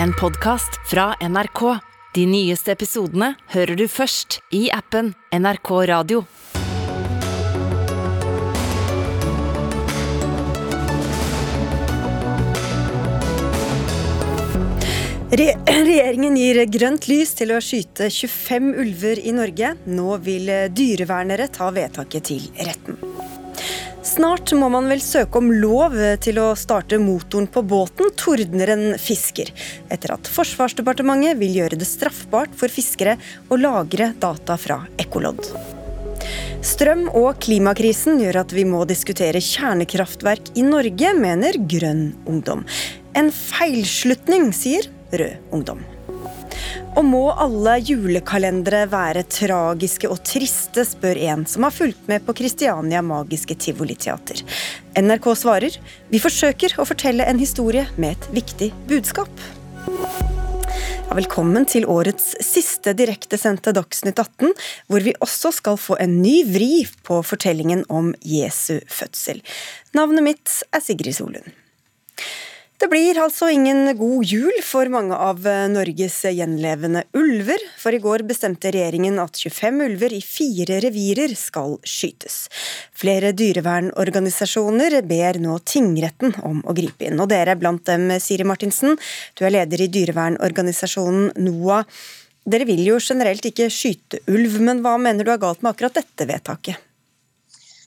en podkast fra NRK. De nyeste episodene hører du først i appen NRK Radio. Re regjeringen gir grønt lys til å skyte 25 ulver i Norge. Nå vil dyrevernere ta vedtaket til retten. Snart må man vel søke om lov til å starte motoren på båten, tordner en fisker. Etter at Forsvarsdepartementet vil gjøre det straffbart for fiskere å lagre data fra ekkolodd. Strøm- og klimakrisen gjør at vi må diskutere kjernekraftverk i Norge, mener Grønn Ungdom. En feilslutning, sier Rød Ungdom. Og må alle julekalendere være tragiske og triste, spør en som har fulgt med på Kristiania Magiske Tivoliteater. NRK svarer vi forsøker å fortelle en historie med et viktig budskap. Ja, velkommen til årets siste direktesendte Dagsnytt 18, hvor vi også skal få en ny vri på fortellingen om Jesu fødsel. Navnet mitt er Sigrid Solund. Det blir altså ingen god jul for mange av Norges gjenlevende ulver, for i går bestemte regjeringen at 25 ulver i fire revirer skal skytes. Flere dyrevernorganisasjoner ber nå tingretten om å gripe inn, og dere er blant dem, Siri Martinsen. Du er leder i dyrevernorganisasjonen NOAH. Dere vil jo generelt ikke skyte ulv, men hva mener du er galt med akkurat dette vedtaket?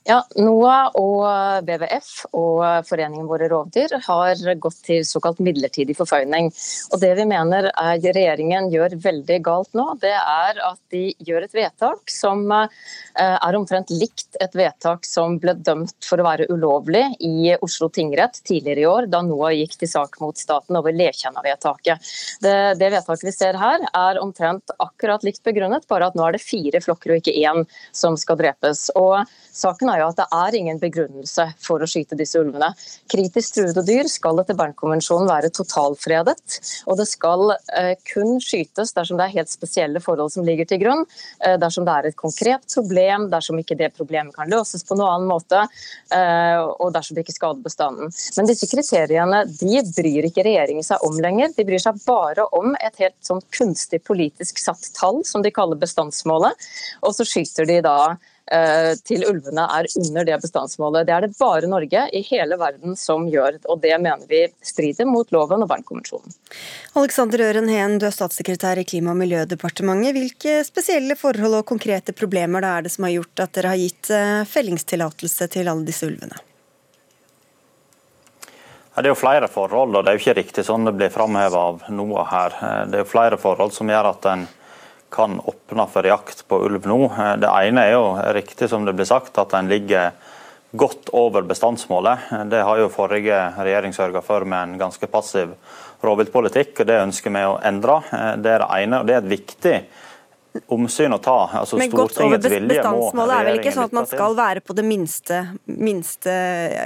Ja, NOAH og WWF og Foreningen Våre rovdyr har gått til såkalt midlertidig forføyning. Og Det vi mener er regjeringen gjør veldig galt nå, det er at de gjør et vedtak som er omtrent likt et vedtak som ble dømt for å være ulovlig i Oslo tingrett tidligere i år, da NOAH gikk til sak mot staten over Lekjenna-vedtaket. Det, det vedtaket vi ser her er omtrent akkurat likt begrunnet, bare at nå er det fire flokker og ikke én som skal drepes. Og Saken er jo at det er ingen begrunnelse for å skyte disse ulvene. Kritisk truede dyr skal etter Bernkonvensjonen være totalfredet, og det skal eh, kun skytes dersom det er helt spesielle forhold som ligger til grunn, eh, dersom det er et konkret problem, dersom ikke det problemet kan løses på noen annen måte, eh, og dersom det ikke skader bestanden. Men disse kriteriene de bryr ikke regjeringen seg om lenger. De bryr seg bare om et helt sånn kunstig politisk satt tall, som de kaller bestandsmålet, og så skyter de da til ulvene er under det bestandsmålet. Det er det bare Norge i hele verden som gjør, og det mener vi strider mot loven og Bernkonvensjonen. Alexander Øren Heen, du er statssekretær i Klima- og miljødepartementet. Hvilke spesielle forhold og konkrete problemer da er det som har gjort at dere har gitt fellingstillatelse til alle disse ulvene? Det er jo flere forhold, og det er jo ikke riktig sånn det blir framheva av noe her. Det er jo flere forhold som gjør at en kan åpne for jakt på ulv nå. Det ene er jo riktig som det blir sagt, at en ligger godt over bestandsmålet. Det har jo forrige regjering sørga for med en ganske passiv rovviltpolitikk, og det ønsker vi å endre. Det er det ene, og det er et viktig omsyn å ta. Altså, Men godt over bestandsmålet er vel ikke sånn at man skal være på det minste, minste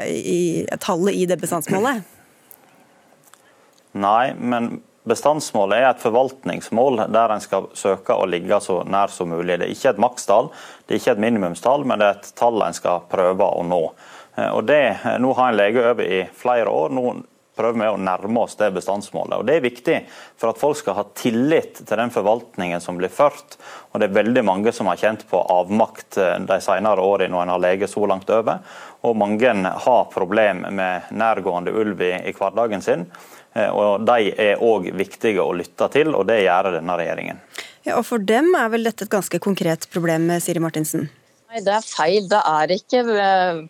i, tallet i det bestandsmålet? Nei, men Bestandsmålet er et forvaltningsmål der en skal søke å ligge så nær som mulig. Det er ikke et makstall, det er ikke et minimumstall, men det er et tall en skal prøve å nå. Og det, Nå har en lege over i flere år. Nå prøver vi å nærme oss det bestandsmålet. Og Det er viktig for at folk skal ha tillit til den forvaltningen som blir ført. Og Det er veldig mange som har kjent på avmakt de senere årene når en har lege så langt over. Og mange har problemer med nærgående ulv i hverdagen sin. Og De er òg viktige å lytte til, og det gjør denne regjeringen. Ja, og For dem er vel dette et ganske konkret problem, Siri Martinsen? Nei, Det er feil. Det er ikke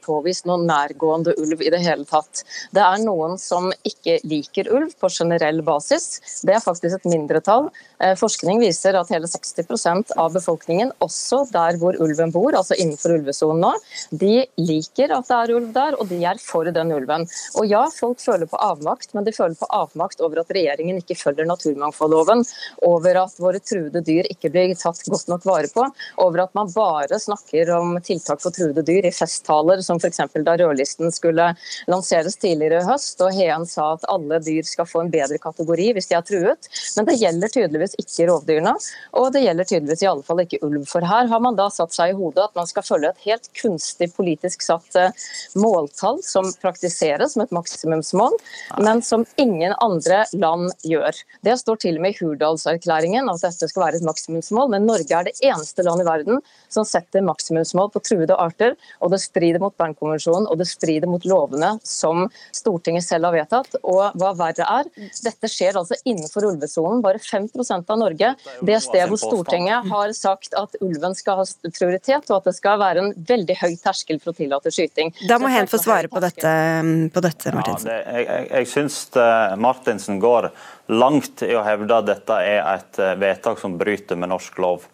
påvist noen nærgående ulv i det hele tatt. Det er noen som ikke liker ulv på generell basis. Det er faktisk et mindretall. Forskning viser at hele 60% av befolkningen, også der hvor ulven bor, altså innenfor ulvesonen nå, de liker at det er ulv der, og de er for den ulven. Og ja, folk føler på avmakt, men de føler på avmakt over at regjeringen ikke følger naturmangfoldloven, over at våre truede dyr ikke blir tatt godt nok vare på, over at man bare snakker om tiltak for truede dyr i festtaler, som f.eks. da rødlisten skulle lanseres tidligere i høst, og Heen sa at alle dyr skal få en bedre kategori hvis de er truet. Men det gjelder tydeligvis ikke rovdyrene, og det gjelder tydeligvis i alle fall ikke ulv. For her har man da satt seg i hodet at man skal følge et helt kunstig politisk satt eh, måltall som praktiseres som et maksimumsmål, men som ingen andre land gjør. Det står til og med i Hurdalserklæringen at dette skal være et maksimumsmål, men Norge er det eneste land i verden som setter maksimumsmål på truede arter, og det strider mot Bernkonvensjonen og det strider mot lovene som Stortinget selv har vedtatt. Og hva verre er, dette skjer altså innenfor ulvesonen. Bare 5 av Norge, det stedet hvor Stortinget har sagt at ulven skal ha prioritet, og at det skal være en veldig høy terskel for å tillate skyting. Da må Hen få svare på dette, på dette Martinsen. Ja, det, jeg jeg, jeg syns eh, Martinsen går langt i å hevde at dette er et eh, vedtak som bryter med norsk lov.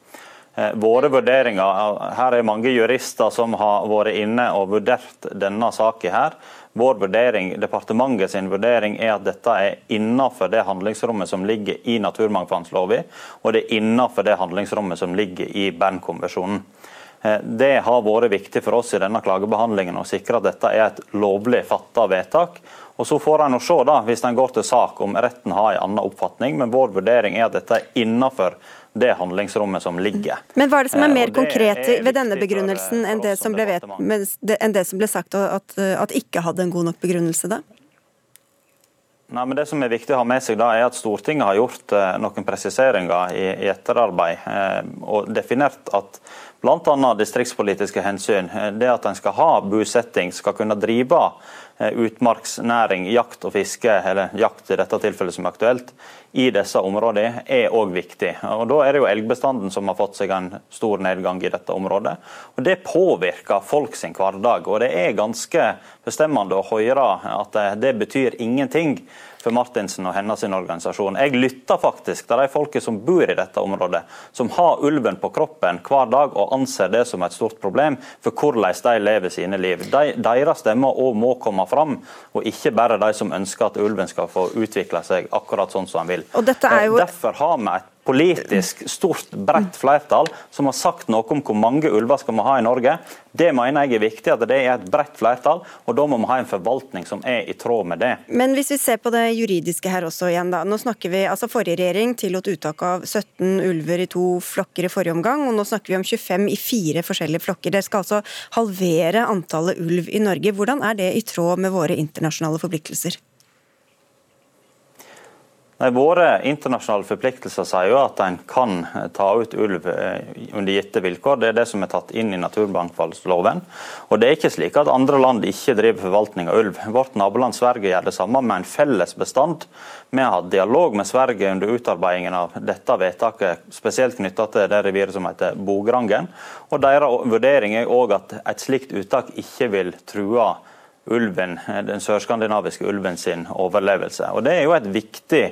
Eh, våre vurderinger, Her er mange jurister som har vært inne og vurdert denne saken. her. Vår vurdering, Departementet sin vurdering er at dette er innenfor det handlingsrommet som ligger i naturmangfoldloven, og det er innenfor det handlingsrommet som ligger i Bernkonvensjonen. Eh, det har vært viktig for oss i denne klagebehandlingen å sikre at dette er et lovlig fatta vedtak. Og Så får en se da, hvis en går til sak om retten har en annen oppfatning, men vår vurdering er at dette er innenfor det handlingsrommet som ligger. Men Hva er det som er Eh, mer konkret ved denne begrunnelsen enn det, vet, enn det som ble sagt at, at ikke hadde en god nok begrunnelse da? Nei, men Det som er viktig å ha med seg da, er at Stortinget har gjort eh, noen presiseringer i, i etterarbeid og definert at bl.a. distriktspolitiske hensyn, eh, det at en skal ha bosetting, skal kunne drive eh, utmarksnæring, jakt og fiske, eller jakt i dette tilfellet som er aktuelt, i disse områdene, er òg viktig. Og Da er det jo elgbestanden som har fått seg en stor nedgang i dette området. Og Det påvirker folk sin hverdag. og Det er ganske bestemmende å høre at det, det betyr ingenting for Martinsen og hennes organisasjon. Jeg lytter faktisk til de folket som bor i dette området, som har ulven på kroppen hver dag og anser det som et stort problem for hvordan de lever sine liv. De, deres stemmer òg må komme fram, og ikke bare de som ønsker at ulven skal få utvikle seg akkurat sånn som han vil. Jo- Eh, Derfor har vi et politisk stort, bredt flertall som har sagt noe om hvor mange ulver skal vi ha i Norge. Det mener jeg er viktig, at det er et bredt flertall, og da må vi ha en forvaltning som er i tråd med det. Men hvis vi ser på det juridiske her også igjen, da. Nå snakker vi, altså Forrige regjering tillot uttak av 17 ulver i to flokker i forrige omgang, og nå snakker vi om 25 i fire forskjellige flokker. Dere skal altså halvere antallet ulv i Norge. Hvordan er det i tråd med våre internasjonale forpliktelser? Nei, Våre internasjonale forpliktelser sier jo at en kan ta ut ulv eh, under gitte vilkår. Det er det som er tatt inn i naturmangfoldloven. Og det er ikke slik at andre land ikke driver forvaltning av ulv. Vårt naboland Sverige gjør det samme med en felles bestand. Vi har hatt dialog med Sverige under utarbeidingen av dette vedtaket, spesielt knytta til det reviret som heter Bograngen. Og Deres vurdering er òg at et slikt uttak ikke vil true ulven, den sørskandinaviske ulven sin overlevelse. Og Det er jo et viktig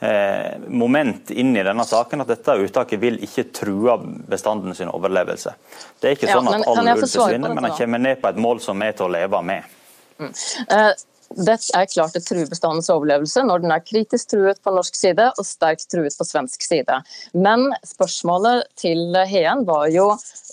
eh, moment inn i denne saken, at dette uttaket vil ikke true bestanden sin overlevelse. Det er ikke Ja, sånn at all kan jeg ulv forsvinner, men den kommer ned på et mål som er til å leve med. Eh, Dette er klart det truer bestandens overlevelse når den er kritisk truet på norsk side og sterkt truet på svensk side. Men spørsmålet til Heen var jo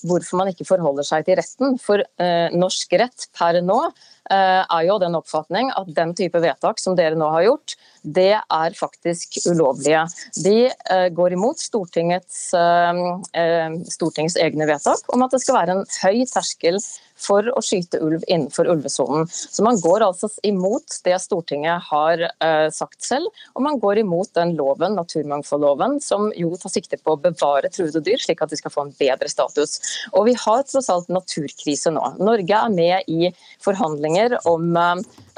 hvorfor man ikke forholder seg til retten. For eh, norsk rett per nå eh, er jo den oppfatning at den type vedtak som dere nå har gjort, det er faktisk ulovlige. De eh, går imot Stortingets, eh, eh, Stortingets egne vedtak om at det skal være en høy terskel for å skyte ulv innenfor ulvesonen. Så man går altså imot det Stortinget har sagt selv, og man går imot den loven, naturmangfoldloven, som jo tar sikte på å bevare truede dyr, slik at de skal få en bedre status. Og vi har tross alt naturkrise nå. Norge er med i forhandlinger om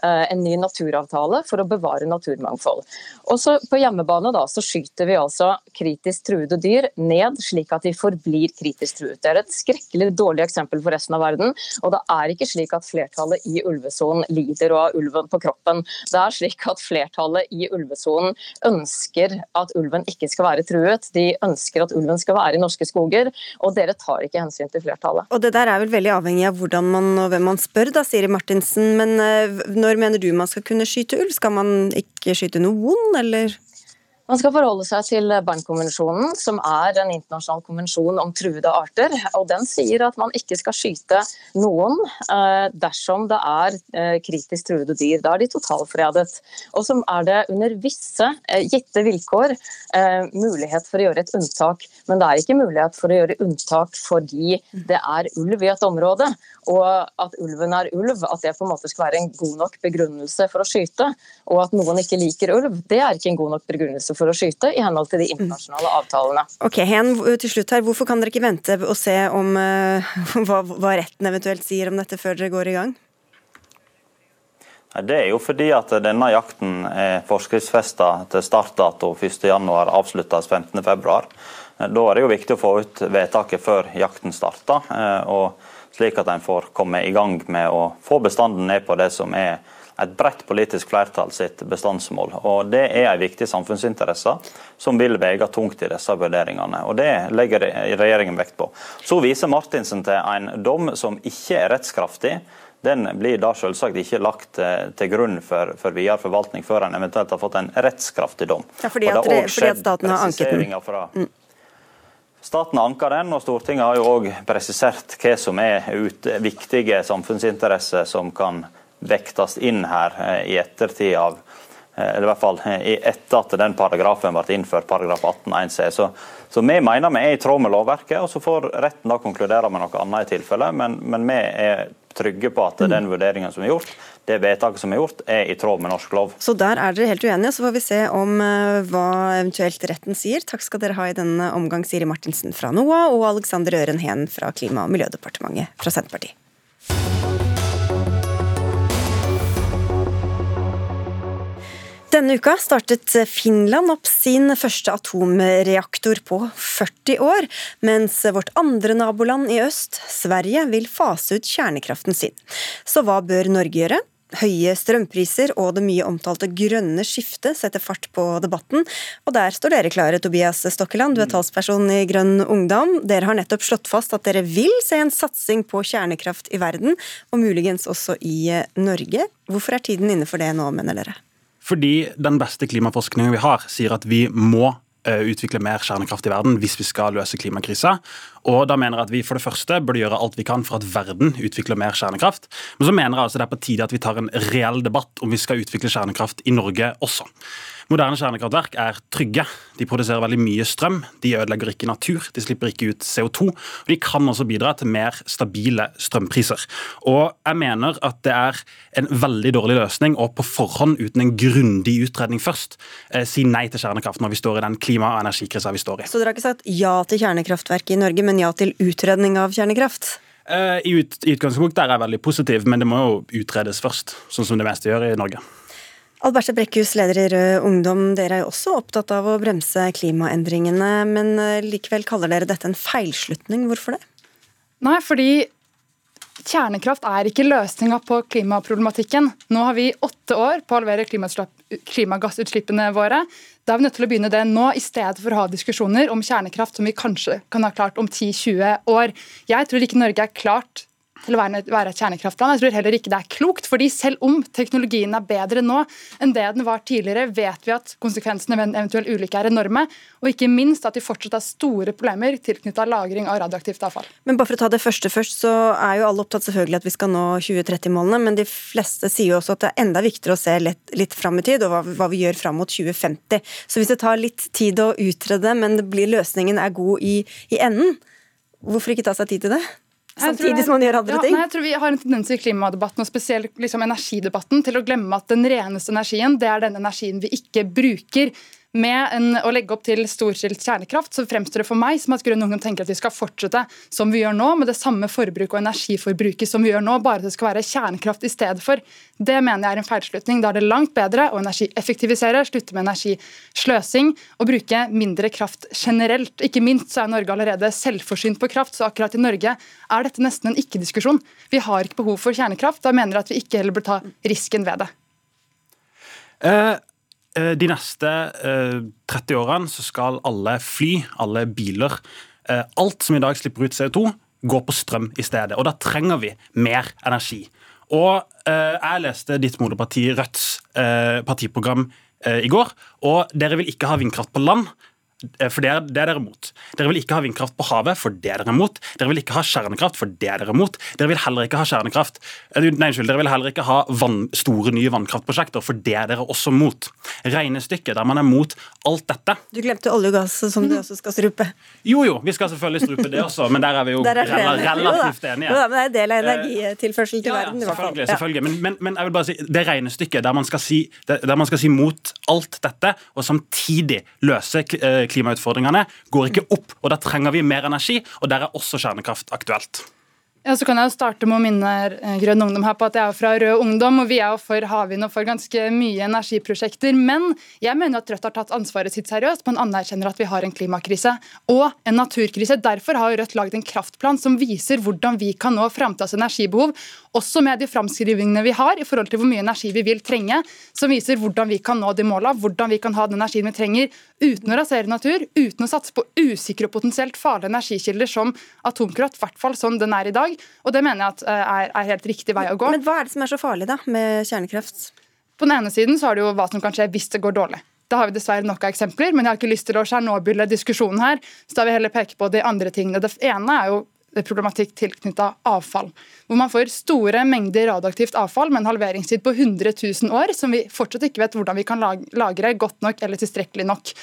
en ny naturavtale for å bevare naturmangfold. Også På hjemmebane da, så skyter vi altså kritisk truede dyr ned, slik at de forblir kritisk truet. Det er et skrekkelig dårlig eksempel for resten av verden. Og det er ikke slik at flertallet i ulvesonen lider og har ulven på kroppen. Det er slik at flertallet i ulvesonen ønsker at ulven ikke skal være truet. De ønsker at ulven skal være i norske skoger, og dere tar ikke hensyn til flertallet. Og Det der er vel veldig avhengig av hvordan man og hvem man spør, da, Siri Martinsen. Men eh, når mener du man skal kunne skyte ulv? Skal man ikke skyte noen, eller? Man skal forholde seg til Bernkonvensjonen, som er en internasjonal konvensjon om truede arter. og Den sier at man ikke skal skyte noen eh, dersom det er eh, kritisk truede dyr. Da er de totalfredet. Og så er det under visse eh, gitte vilkår mulighet for å gjøre et unntak. Men det er ikke mulighet for å gjøre unntak fordi det er ulv i et område. Og at ulven er ulv, at det på en måte skal være en god nok begrunnelse for å skyte. Og at noen ikke liker ulv, det er ikke en god nok begrunnelse for å skyte i henhold til de internasjonale avtalene. Ok, Hen, til slutt her, Hvorfor kan dere ikke vente og se om uh, hva, hva retten eventuelt sier om dette før dere går i gang? Det er jo fordi at denne jakten er forskriftsfesta til startdato 1.1, avsluttes 15.2. Da er det jo viktig å få ut vedtaket før jakten starter, eh, og slik at en får komme i gang med å få bestanden ned på det som er et bredt politisk flertall sitt bestandsmål. Og Det er en viktig samfunnsinteresse som vil veie tungt i disse vurderingene. og Det legger regjeringen vekt på. Så viser Martinsen til en dom som ikke er rettskraftig. Den blir da selvsagt ikke lagt til grunn for, for videre forvaltning før en eventuelt har fått en rettskraftig dom. Ja, fordi, at, fordi at staten har anket den. Fra, mm. Staten anka den, og Stortinget har jo òg presisert hva som er ut, viktige samfunnsinteresser som kan vektes inn her eh, i ettertid av eh, eller i hvert fall eh, etter at den paragrafen ble innført, paragraf 18 c. Så, så, vi mener vi er i tråd med lovverket, og så får retten da konkludere med noe annet i tilfelle. Men, men vi er trygge på at den vurderingen som er gjort, det vedtaket som er gjort, er i tråd med norsk lov. Så der er dere helt uenige, så får vi se om hva eventuelt retten sier. Takk skal dere ha i denne omgang, Siri Martinsen fra NOAH og Alexander Øren Heen fra Klima- og miljødepartementet fra Senterpartiet. Denne uka startet Finland opp sin første atomreaktor på 40 år, mens vårt andre naboland i øst, Sverige, vil fase ut kjernekraften sin. Så hva bør Norge gjøre? Høye strømpriser og det mye omtalte grønne skiftet setter fart på debatten. Og der står dere klare, Tobias Stokkeland, du er talsperson i Grønn Ungdom. Dere har nettopp slått fast at dere vil se en satsing på kjernekraft i verden, og muligens også i Norge. Hvorfor er tiden inne for det nå, mener dere? Fordi den beste klimaforskningen vi har, sier at vi må eh, utvikle mer kjernekraft i verden hvis vi skal løse klimakrisa. Og da mener jeg at vi for det første burde gjøre alt vi kan for at verden utvikler mer kjernekraft. Men så mener jeg altså det er på tide at vi tar en reell debatt om vi skal utvikle kjernekraft i Norge også. Moderne kjernekraftverk er trygge. De produserer veldig mye strøm. De ødelegger ikke natur, de slipper ikke ut CO2. og De kan også bidra til mer stabile strømpriser. Og Jeg mener at det er en veldig dårlig løsning å på forhånd, uten en grundig utredning først, eh, si nei til kjernekraft når vi står i den klima- og energikrisa vi står i. Så dere har ikke sagt ja til kjernekraftverk i Norge, men ja til utredning av kjernekraft? Eh, I, ut, i utgangspunktet er jeg veldig positiv, men det må jo utredes først, sånn som det meste gjør i Norge. Albertse Brekkhus, leder i Rød Ungdom. Dere er jo også opptatt av å bremse klimaendringene, men eh, likevel kaller dere dette en feilslutning. Hvorfor det? Nei, fordi kjernekraft er ikke løsninga på klimaproblematikken. Nå har vi åtte år på å halvere klimagassutslippene våre. Da er vi nødt til å begynne det nå, i stedet for å ha diskusjoner om kjernekraft som vi kanskje kan ha klart om 10-20 år. Jeg tror ikke Norge er klart til å være, et kjernekraftland. Jeg tror heller ikke det er klokt, fordi selv om teknologien er bedre nå enn det den var tidligere, vet vi at konsekvensene ved en eventuell ulykke er enorme, og ikke minst at de fortsatt har store problemer tilknyttet lagring av radioaktivt avfall. Men bare for å ta det første først, så er jo alle opptatt selvfølgelig at vi skal nå 2030-målene, men de fleste sier jo også at det er enda viktigere å se litt, litt fram i tid, og hva, hva vi gjør fram mot 2050. Så hvis det tar litt tid å utrede, men blir, løsningen er god i, i enden, hvorfor ikke ta seg tid til det? Samtidig som man gjør andre ja, ting? Nei, jeg tror Vi har en tendens i klimadebatten og spesielt liksom energidebatten til å glemme at den reneste energien det er den energien vi ikke bruker. Med en, å legge opp til storstilt kjernekraft så fremstår det for meg som at Grønn Ungdom tenker at vi skal fortsette som vi gjør nå, med det samme forbruk og energiforbruket som vi gjør nå, bare at det skal være kjernekraft i stedet for. Det mener jeg er en feilslutning. Da er det langt bedre å energieffektivisere, slutte med energisløsing og bruke mindre kraft generelt. Ikke minst så er Norge allerede selvforsynt på kraft, så akkurat i Norge er dette nesten en ikke-diskusjon. Vi har ikke behov for kjernekraft, da mener jeg at vi ikke heller bør ta risken ved det. Eh, de neste 30 eh, årene så skal alle fly, alle biler, eh, alt som i dag slipper ut CO2, gå på strøm i stedet. Og da trenger vi mer energi. Og jeg leste ditt moderparti Rødts partiprogram eh, i går. Og dere vil ikke ha vindkraft på land. Eh, for det er, det er dere mot. Dere vil ikke ha vindkraft på havet, for det er dere mot. Dere vil ikke ha kjernekraft, for det er dere mot. Dere vil heller ikke ha kjernekraft eh, Nei, unnskyld, dere vil heller ikke ha vann, store, nye vannkraftprosjekter, for det er dere også mot. Regnestykket der man er mot alt dette Du glemte olje og gass, som du også skal strupe. Jo jo, vi skal selvfølgelig strupe det også, men der er vi jo er rela- relativt Jo enige. da, men det er en del av energitilførselen til Ja, verden. i ja, hvert fall. selvfølgelig. Ja. selvfølgelig. Men, men, men jeg vil bare si, det regnestykket der man, skal si, der man skal si mot alt dette, og samtidig løse eh, klimautfordringene, går ikke opp. Og Da trenger vi mer energi, og der er også kjernekraft aktuelt. Ja, så kan jeg jo starte med å minne eh, Grønn Ungdom her på at jeg er fra Rød Ungdom, og vi er jo for havvind og for ganske mye energiprosjekter. Men jeg mener at Rødt har tatt ansvaret sitt seriøst. Man anerkjenner at vi har en klimakrise og en naturkrise. Derfor har Rødt laget en kraftplan som viser hvordan vi kan nå framtidas energibehov, også med de framskrivingene vi har i forhold til hvor mye energi vi vil trenge, som viser hvordan vi kan nå de måla, hvordan vi kan ha den energien vi trenger uten å rasere natur, uten å satse på usikre og potensielt farlige energikilder som atomkraft, i hvert fall sånn den er i dag. Og det mener jeg at eh, er, er helt riktig vei å gå. Men hva er det som er så farlig da, med kjernekraft? På den ene siden så har det jo hva som kan skje hvis det går dårlig. Da har vi dessverre nok av eksempler, men jeg har ikke lyst til å skjernobyle diskusjonen her. Så da vil jeg heller peke på de andre tingene. Det ene er jo problematikk tilknytta avfall. Hvor man får store mengder radioaktivt avfall med en halveringstid på 100 000 år, som vi fortsatt ikke vet hvordan vi kan lagre godt nok eller tilstrekkelig nok.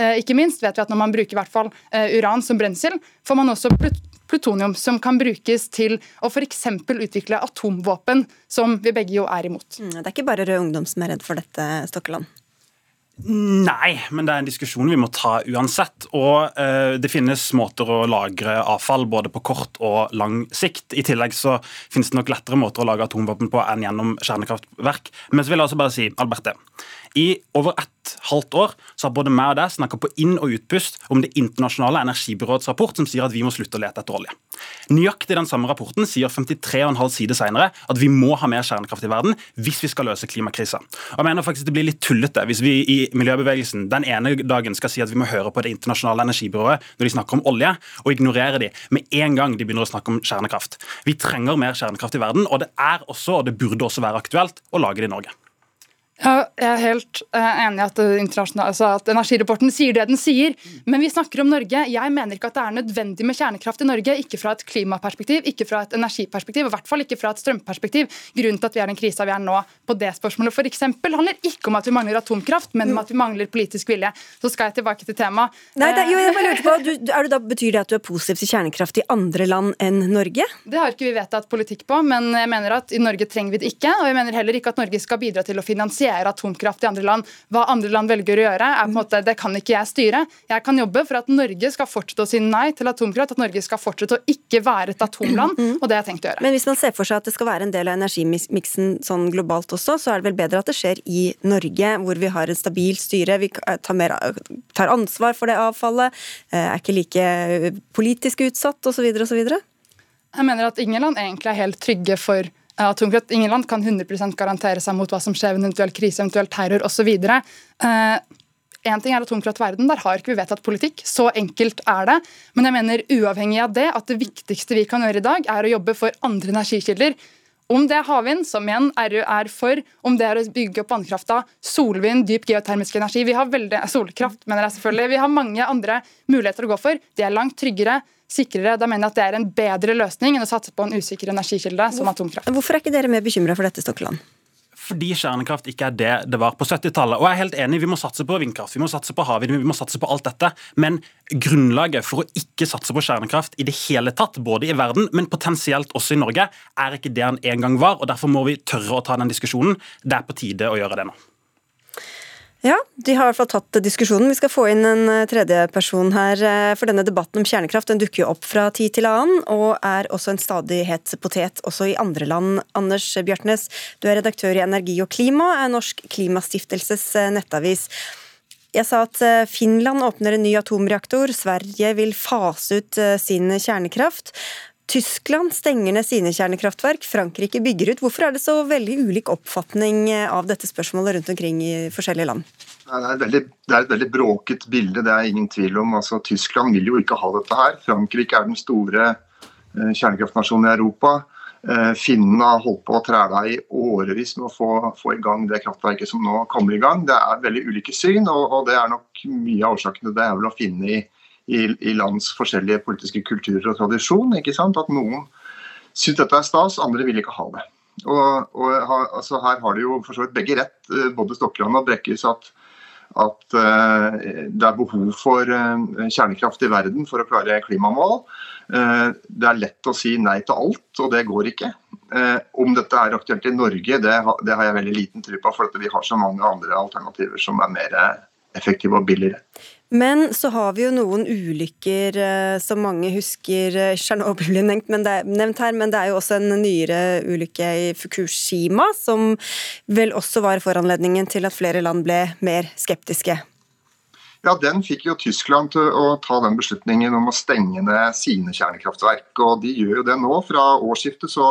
Eh, Ikke minst vet vi at når man bruker i hvert fall eh, uran som brensel, får man også plut plutonium som kan brukes til å f.eks. utvikle atomvåpen, som vi begge jo er imot. Mm, Det er ikke bare Rød Ungdom som er redd for dette, Stokkeland. Nei, men det er en diskusjon vi må ta uansett. Og eh, det finnes måter å lagre avfall både på kort og lang sikt. I tillegg så finnes det nok lettere måter å lage atomvåpen på enn gjennom kjernekraftverk. Men så vil jeg også bare si, Alberte, i over ett halvt år så har både meg og deg snakka på inn- og utpust om Det internasjonale energibyråets rapport, som sier at vi må slutte å lete etter olje. Nøyaktig den samme rapporten sier 53,5 sider senere at vi må ha mer kjernekraft i verden hvis vi skal løse klimakrisa. Jeg mener faktisk Det blir litt tullete hvis vi i miljøbevegelsen den ene dagen skal si at vi må høre på Det internasjonale energibyrået når de snakker om olje, og ignorere de med en gang de begynner å snakke om kjernekraft. Vi trenger mer kjernekraft i verden, og det er også, og det burde også være aktuelt, å lage det i Norge. Ja, jeg er helt eh, enig i at, altså at energirapporten sier det den sier, men vi snakker om Norge. Jeg mener ikke at det er nødvendig med kjernekraft i Norge. Ikke fra et klimaperspektiv, ikke fra et energiperspektiv, og i hvert fall ikke fra et strømperspektiv. Grunnen til at vi er i den krisa vi er nå på det spørsmålet eksempel, handler ikke om at vi mangler atomkraft, men om at vi mangler politisk vilje. Så skal jeg tilbake til temaet. Nei, jo, jeg Eh, bare lurte på, du, du da, Betyr det at du er positiv til kjernekraft i andre land enn Norge? Det har ikke vi vedtatt politikk på, men jeg mener at i Norge trenger vi det ikke. Og jeg mener heller ikke at Norge skal bidra til å finansiere atomkraft i andre land. Hva andre land velger å gjøre, er på en måte, det kan ikke jeg styre. Jeg kan jobbe for at Norge skal fortsette å si nei til atomkraft, at Norge skal fortsette å ikke være et atomland, og det har jeg tenkt å gjøre. Men hvis man ser for seg at det skal være en del av energimiksen sånn globalt også, så er det vel bedre at det skjer i Norge, hvor vi har en stabilt styre, vi tar, mer, tar ansvar for det avfallet, eh, er ikke like politisk utsatt osv. osv. Jeg mener at ingen land egentlig er helt trygge for eh, atomkraft. Ingen land kan 100% garantere seg mot hva som skjer ved en eventuell krise, eventuell terror osv. Én ting er atomkraftverden, der har ikke vi vedtatt politikk. Så enkelt er det. Men jeg mener uavhengig av det at det viktigste vi kan gjøre i dag, er å jobbe for andre energikilder. Om det er havvind, som igjen RU er for, om det er å bygge opp vannkrafta, solvind, dyp geotermisk energi Vi har veldig, solkraft, mener jeg selvfølgelig. Vi har mange andre muligheter å gå for. De er langt tryggere, sikrere. Da mener jeg at det er en bedre løsning enn å satse på en usikker energikilde som atomkraft. Hvorfor er ikke dere mer bekymra for dette, Stokkeland? Fordi kjernekraft ikke er det det var på 70-tallet. Og jeg er helt enig, Vi må satse på vindkraft, vi må satse på havvind, vi må satse på alt dette. Men grunnlaget for å ikke satse på kjernekraft i det hele tatt, både i verden, men potensielt også i Norge, er ikke det han en gang var. og Derfor må vi tørre å ta den diskusjonen. Det er på tide å gjøre det nå. Ja, de har i hvert fall tatt diskusjonen. Vi skal få inn en eh, tredje person her. eh, For denne debatten om kjernekraft den dukker jo opp fra tid til annen, og er også en stadig het potet også i andre land. Anders Bjartnes, du er redaktør i Energi og klima, er Norsk Klimastiftelses eh, nettavis. Jeg sa at Finland åpner en ny atomreaktor, Sverige vil fase ut sin kjernekraft. Tyskland stenger ned sine kjernekraftverk, Frankrike bygger ut. Hvorfor er det så veldig ulik oppfatning av dette spørsmålet rundt omkring i forskjellige land? Det er, et veldig, er et veldig bråket bilde, det er ingen tvil om. Altså, Tyskland vil jo ikke ha dette her. Frankrike er den store eh, kjernekraftnasjonen i Europa. Eh, Finnene har holdt på å træle i årevis med å få, få, i gang det kraftverket som nå kommer i gang. Det er veldig ulike syn, og, og det er nok mye av årsakene det er vel å finne i, i, i, lands forskjellige politiske kulturer og tradisjon. ikke sant? At noen syns dette er stas, andre vil ikke ha det. Og, og altså, Her har de jo for så vidt begge rett, eh, både Stokkeland og Brekkes, at, at uh, det er behov for uh, kjernekraft i verden for å klare klimamål. Det er lett å si nei til alt, og det går ikke. Om dette er aktuelt i Norge, det har jeg veldig liten tro på, for vi har så mange andre alternativer som er mer effektive og billigere. Men så har vi jo noen ulykker eh, som mange husker. Eh, Tsjernobyl blir nevnt, nevnt, her, men det er jo også en nyere ulykke i Fukushima som vel også var foranledningen til at flere land ble mer skeptiske. Ja, Den fikk jo Tyskland til å ta den beslutningen om å stenge ned sine kjernekraftverk. og De gjør jo det nå. Fra årsskiftet så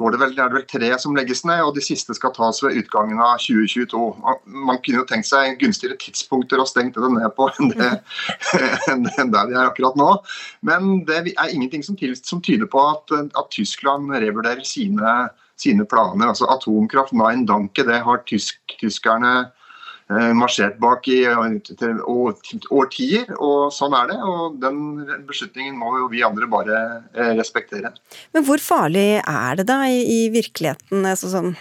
går det vel, det vel tre som legges ned, og de siste skal tas ved utgangen av 2022. Man kunne jo tenkt seg gunstigere tidspunkter å stenge det ned på enn, det, enn der vi er akkurat nå. Men det er ingenting som, tyder på at, at Tyskland revurderer sine, sine, planer. Altså Atomkraft, Nein Danke, det har tysk, tyskerne marsjert bak i årtier, og sånn er det. Og den beslutningen må jo vi andre bare eh, respektere. Men hvor farlig er det da i virkeligheten, altså sånn,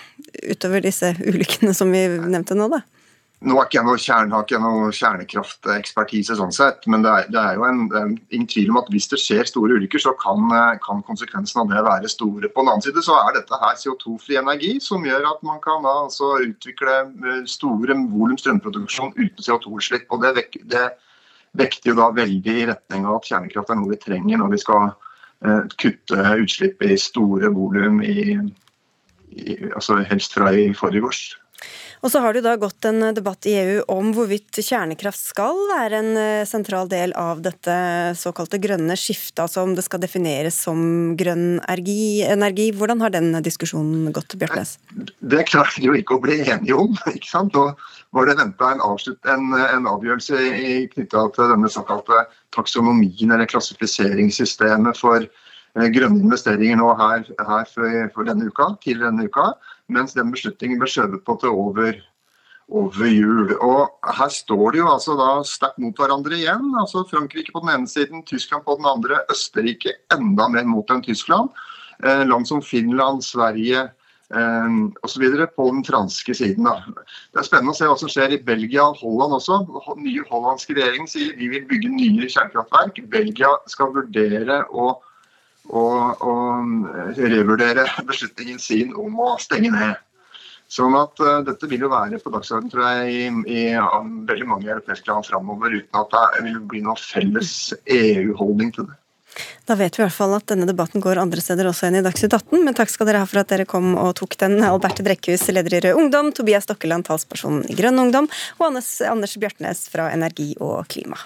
utover disse ulykkene som vi nevnte nå, da? Nå er ikke jeg noe, kjerne, har ikke noe kjernekraftekspertise, sånn sett, men det er, det er jo en, en, ingen tvil om at hvis det skjer store ulykker, så kan, kan konsekvensene av det være store. På den annen side så er dette her CO2-fri energi, som gjør at man kan da, altså, utvikle eh, store volum strømproduksjon uten CO2-utslipp. og det, vek, det, vekter jo da veldig i retning av at kjernekraft er noe vi trenger når vi skal uh, kutte utslipp i store volum, altså helst fra i forrige års. Og så har det da gått en debatt i EU om hvorvidt kjernekraft skal være en eh, sentral del av dette såkalte grønne skiftet, altså om det skal defineres som grønn energi. Hvordan har den diskusjonen gått, Bjørtnes? Det klarte de jo ikke å bli enige om. ikke sant? Og var det venta en, en, en, avgjørelse knytta til denne såkalte taksonomien, eller klassifiseringssystemet for eh, grønne investeringer nå her, her for, for denne uka, til denne uka mens den beslutningen ble skjøvet på til over, over jul. Og Her står de jo altså da sterkt mot hverandre igjen. altså Frankrike på den ene siden, Tyskland på den andre, Østerrike enda mer mot enn Tyskland. Eh, land som Finland, Sverige eh, osv. på den franske siden. Da. Det er spennende å se hva som skjer i Belgia og Holland også. Nye hollandske regjering sier vi vil bygge nye kjernekraftverk. Belgia skal vurdere å og, og revurdere beslutningen sin om å stenge ned. Sånn at uh, Dette vil jo være på dagsordenen tror jeg, i, i veldig mange europeiske land framover, uten at det vil bli noen felles EU-holdning til det. Da vet vi i hvert fall at denne debatten går andre steder også enn i Dagsnytt 18, men takk skal dere ha for at dere kom og tok den. Alberte Brekkhus, leder i Rød Ungdom, Tobias Stokkeland, talsperson i Grønn Ungdom, og Anders, Anders Bjartnes fra Energi og Klima.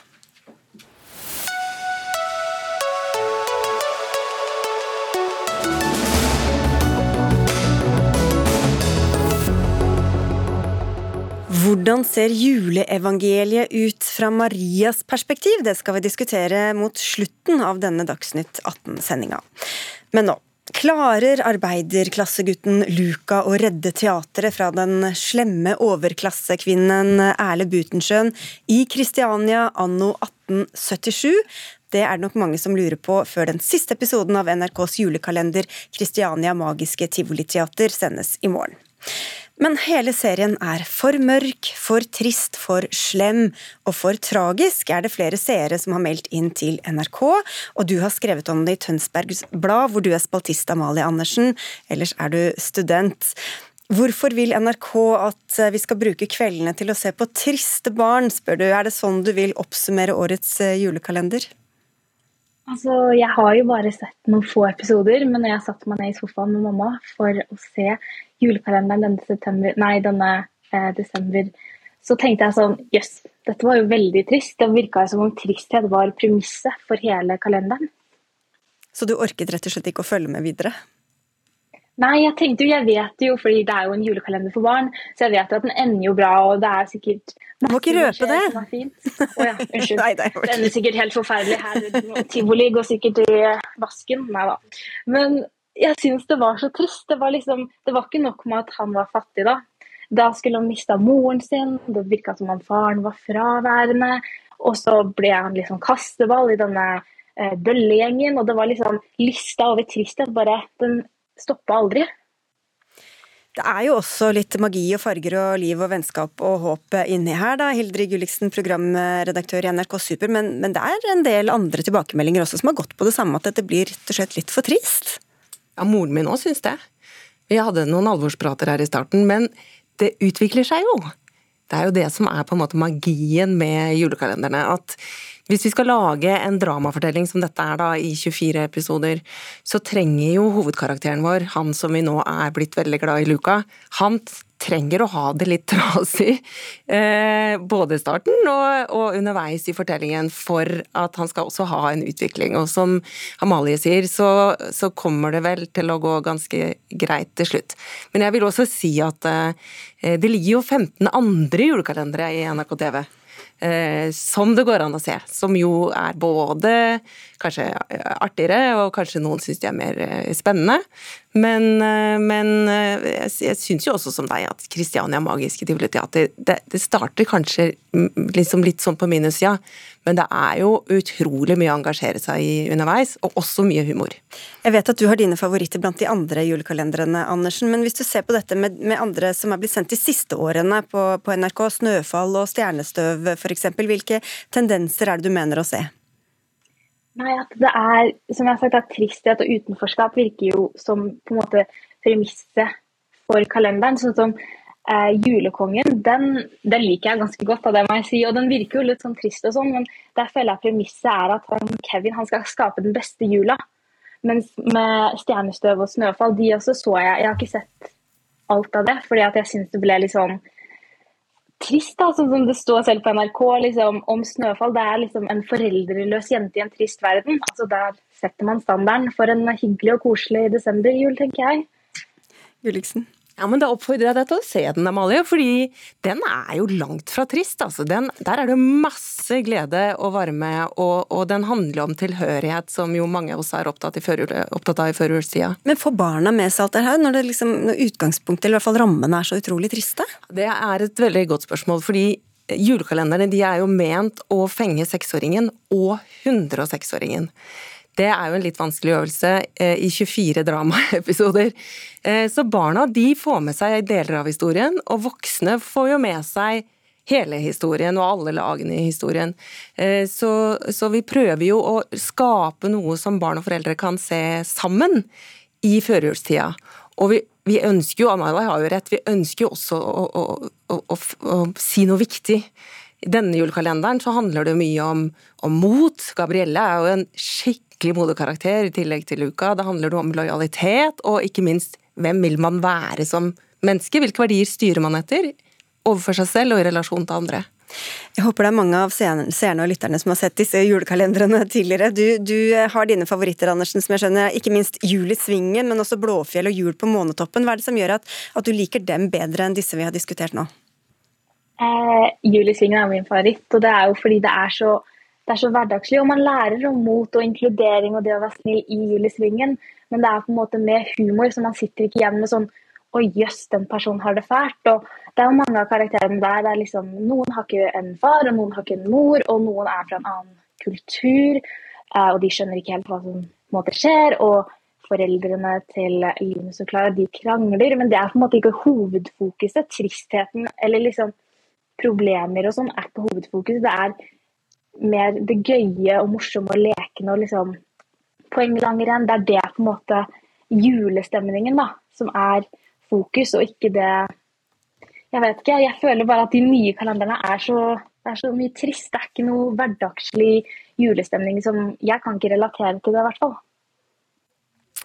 Hvordan ser juleevangeliet ut fra Marias perspektiv? Det skal vi diskutere mot slutten av denne Dagsnytt 18-sendinga. Men nå. Klarer arbeiderklassegutten Luca å redde teatret fra den slemme overklassekvinnen Erle Butensjøen i Kristiania anno 1877? Det er det nok mange som lurer på før den siste episoden av NRKs julekalender Kristiania Magiske Tivoliteater sendes i morgen. Men hele serien er for mørk, for trist, for slem og for tragisk, er det flere seere som har meldt inn til NRK. Og du har skrevet om det i Tønsbergs Blad, hvor du er spaltist Amalie Andersen. Ellers er du student. Hvorfor vil NRK at vi skal bruke kveldene til å se på triste barn, spør du. Er det sånn du vil oppsummere årets eh, julekalender? Altså, jeg har jo bare sett noen få episoder, men når jeg satte meg ned i sofaen med mamma for å se julekalenderen denne, september, nei, denne eh, desember, så tenkte jeg sånn Jøss, yes, dette var jo veldig trist. Det virka som om tristhet var premisset for hele kalenderen. Så du orket rett og slett ikke å følge med videre? Nei, jeg tenkte jo, jeg vet jo, fordi det er jo en julekalender for barn, så jeg vet jo at den ender jo bra, og det er sikkert Du må ikke røpe det! Å ja, unnskyld. Nei, det, det ender sikkert helt forferdelig her. Tivoli går sikkert i vasken. Nei da. Men jeg syns det var så trist. Det var, liksom, det var ikke nok med at han var fattig, da. Da skulle han mista moren sin, det virka som om faren var fraværende. Og så ble han liksom kasteball i denne eh, bøllegjengen, og det var liksom lista over tristhet. Bare Den stoppa aldri. Det er jo også litt magi og farger og liv og vennskap og håp inni her, da. Hildrid Gulliksen, programredaktør i NRK Super. Men, men, det er en del andre tilbakemeldinger også som har gått på det samme, at dette blir rett og slett litt for trist? Ja, moren min òg syns det. Vi hadde noen alvorsprater her i starten, men det utvikler seg jo. Det er jo det som er på en måte magien med julekalenderne. At hvis vi skal lage en dramafortelling som dette er da, i 24 episoder, så trenger jo hovedkarakteren vår, han som vi nå er blitt veldig glad i Luca, han trenger å ha det litt trasig. Eh, både i starten og, og, underveis i fortellingen, for at han skal også ha en utvikling. Og som Amalie sier, så, så kommer det vel til å gå ganske greit til slutt. Men jeg vil også si at eh, det ligger jo 15 andre julekalendere i NRK TV. Eh, som det går an å se. Som jo er både kanskje artigere, og kanskje noen syns de er mer eh, spennende. Men, eh, men jeg, syns jo også som deg at Kristiania Magiske Tivoli-teater det, det, starter kanskje liksom litt sånn på minussida, men det er jo utrolig mye å engasjere seg i underveis, og også mye humor. Jeg vet at du har dine favoritter blant de andre julekalenderne, Andersen, men hvis du ser på dette med, med andre som er blitt sendt de siste årene på, på NRK, Snøfall og Stjernestøv f.eks., hvilke tendenser er det du mener å se? Nei, at det er, som jeg har sagt, at tristhet og utenforskap virker jo som på en måte premisset for kalenderen. sånn som eh, Julekongen, den, den, liker jeg ganske godt, av det må jeg si. Og den virker jo litt sånn trist og sånn, men der føler jeg premisset er at han, Kevin han skal skape den beste jula. Mens med Stjernestøv og Snøfall, de også så jeg Jeg har ikke sett alt av det, fordi at jeg syns det ble litt sånn trist, da, sånn som det står selv på NRK liksom, om Snøfall. Det er liksom en foreldreløs jente i en trist verden. Altså, der setter man standarden for en hyggelig og koselig desemberjul, tenker jeg. Gulliksen? Ja, men Da oppfordrer jeg deg til å se den, Amalie, fordi den er jo langt fra trist. altså. Den, der er det masse glede og varme, og, og, den handler om tilhørighet, som jo mange av oss er opptatt, opptatt av i førjulstida. Men får barna med seg alt det her, når, det liksom, når utgangspunktet, eller i hvert fall rammene, er så utrolig triste? Det er et veldig godt spørsmål, fordi julekalenderne de er jo ment å fenge seksåringen og 106-åringen. Det er jo en litt vanskelig øvelse eh, i 24 dramaepisoder. Eh, så barna de får med seg deler av historien, og voksne får jo med seg hele historien og alle lagene i historien. Eh, så, så vi prøver jo å skape noe som barn og foreldre kan se sammen i førjulstida. Og vi, vi, ønsker jo, Amalie har jo rett, vi ønsker jo også å, å, å, å si noe viktig. I denne julekalenderen så handler det mye om, om mot. Gabrielle er jo en skikkelig skikkelig modekarakter i tillegg til Luca. Det handler om lojalitet, og ikke minst hvem vil man være som menneske? Hvilke verdier styrer man etter? Overfor seg selv og i relasjon til andre. Jeg håper det er mange av seerne og lytterne som har sett disse julekalenderne tidligere. Du, du har dine favoritter, Andersen, som jeg skjønner. Ikke minst Jul i Svingen, men også Blåfjell og Jul på månetoppen. Hva er det som gjør at, at du liker dem bedre enn disse vi har diskutert nå? Eh, Jul i Svingen er min favoritt, og det er jo fordi det er så det er så hverdagslig. Og man lærer om mot og inkludering og det å være snill i Julisvingen, men det er på en måte med humor, så man sitter ikke igjen med sånn Å, jøss, den personen har det fælt. Og det er jo mange av karakterene der der liksom, noen har ikke en far, og noen har ikke en mor, og noen er fra en annen kultur, eh, og de skjønner ikke helt hva som måte skjer. og foreldrene til Linus og Klara de krangler, men det er på en måte ikke hovedfokuset. Tristheten eller liksom problemer og sånn er ikke hovedfokuset. Det er mer det gøye og morsomme og lekende og liksom poenglangrenn. Det er det på en måte julestemningen da, som er fokus, og ikke det Jeg vet ikke, jeg føler bare at de nye kalenderne er så, er så mye trist. Det er ikke noe hverdagslig julestemning som Jeg kan ikke relatere til det, i hvert fall.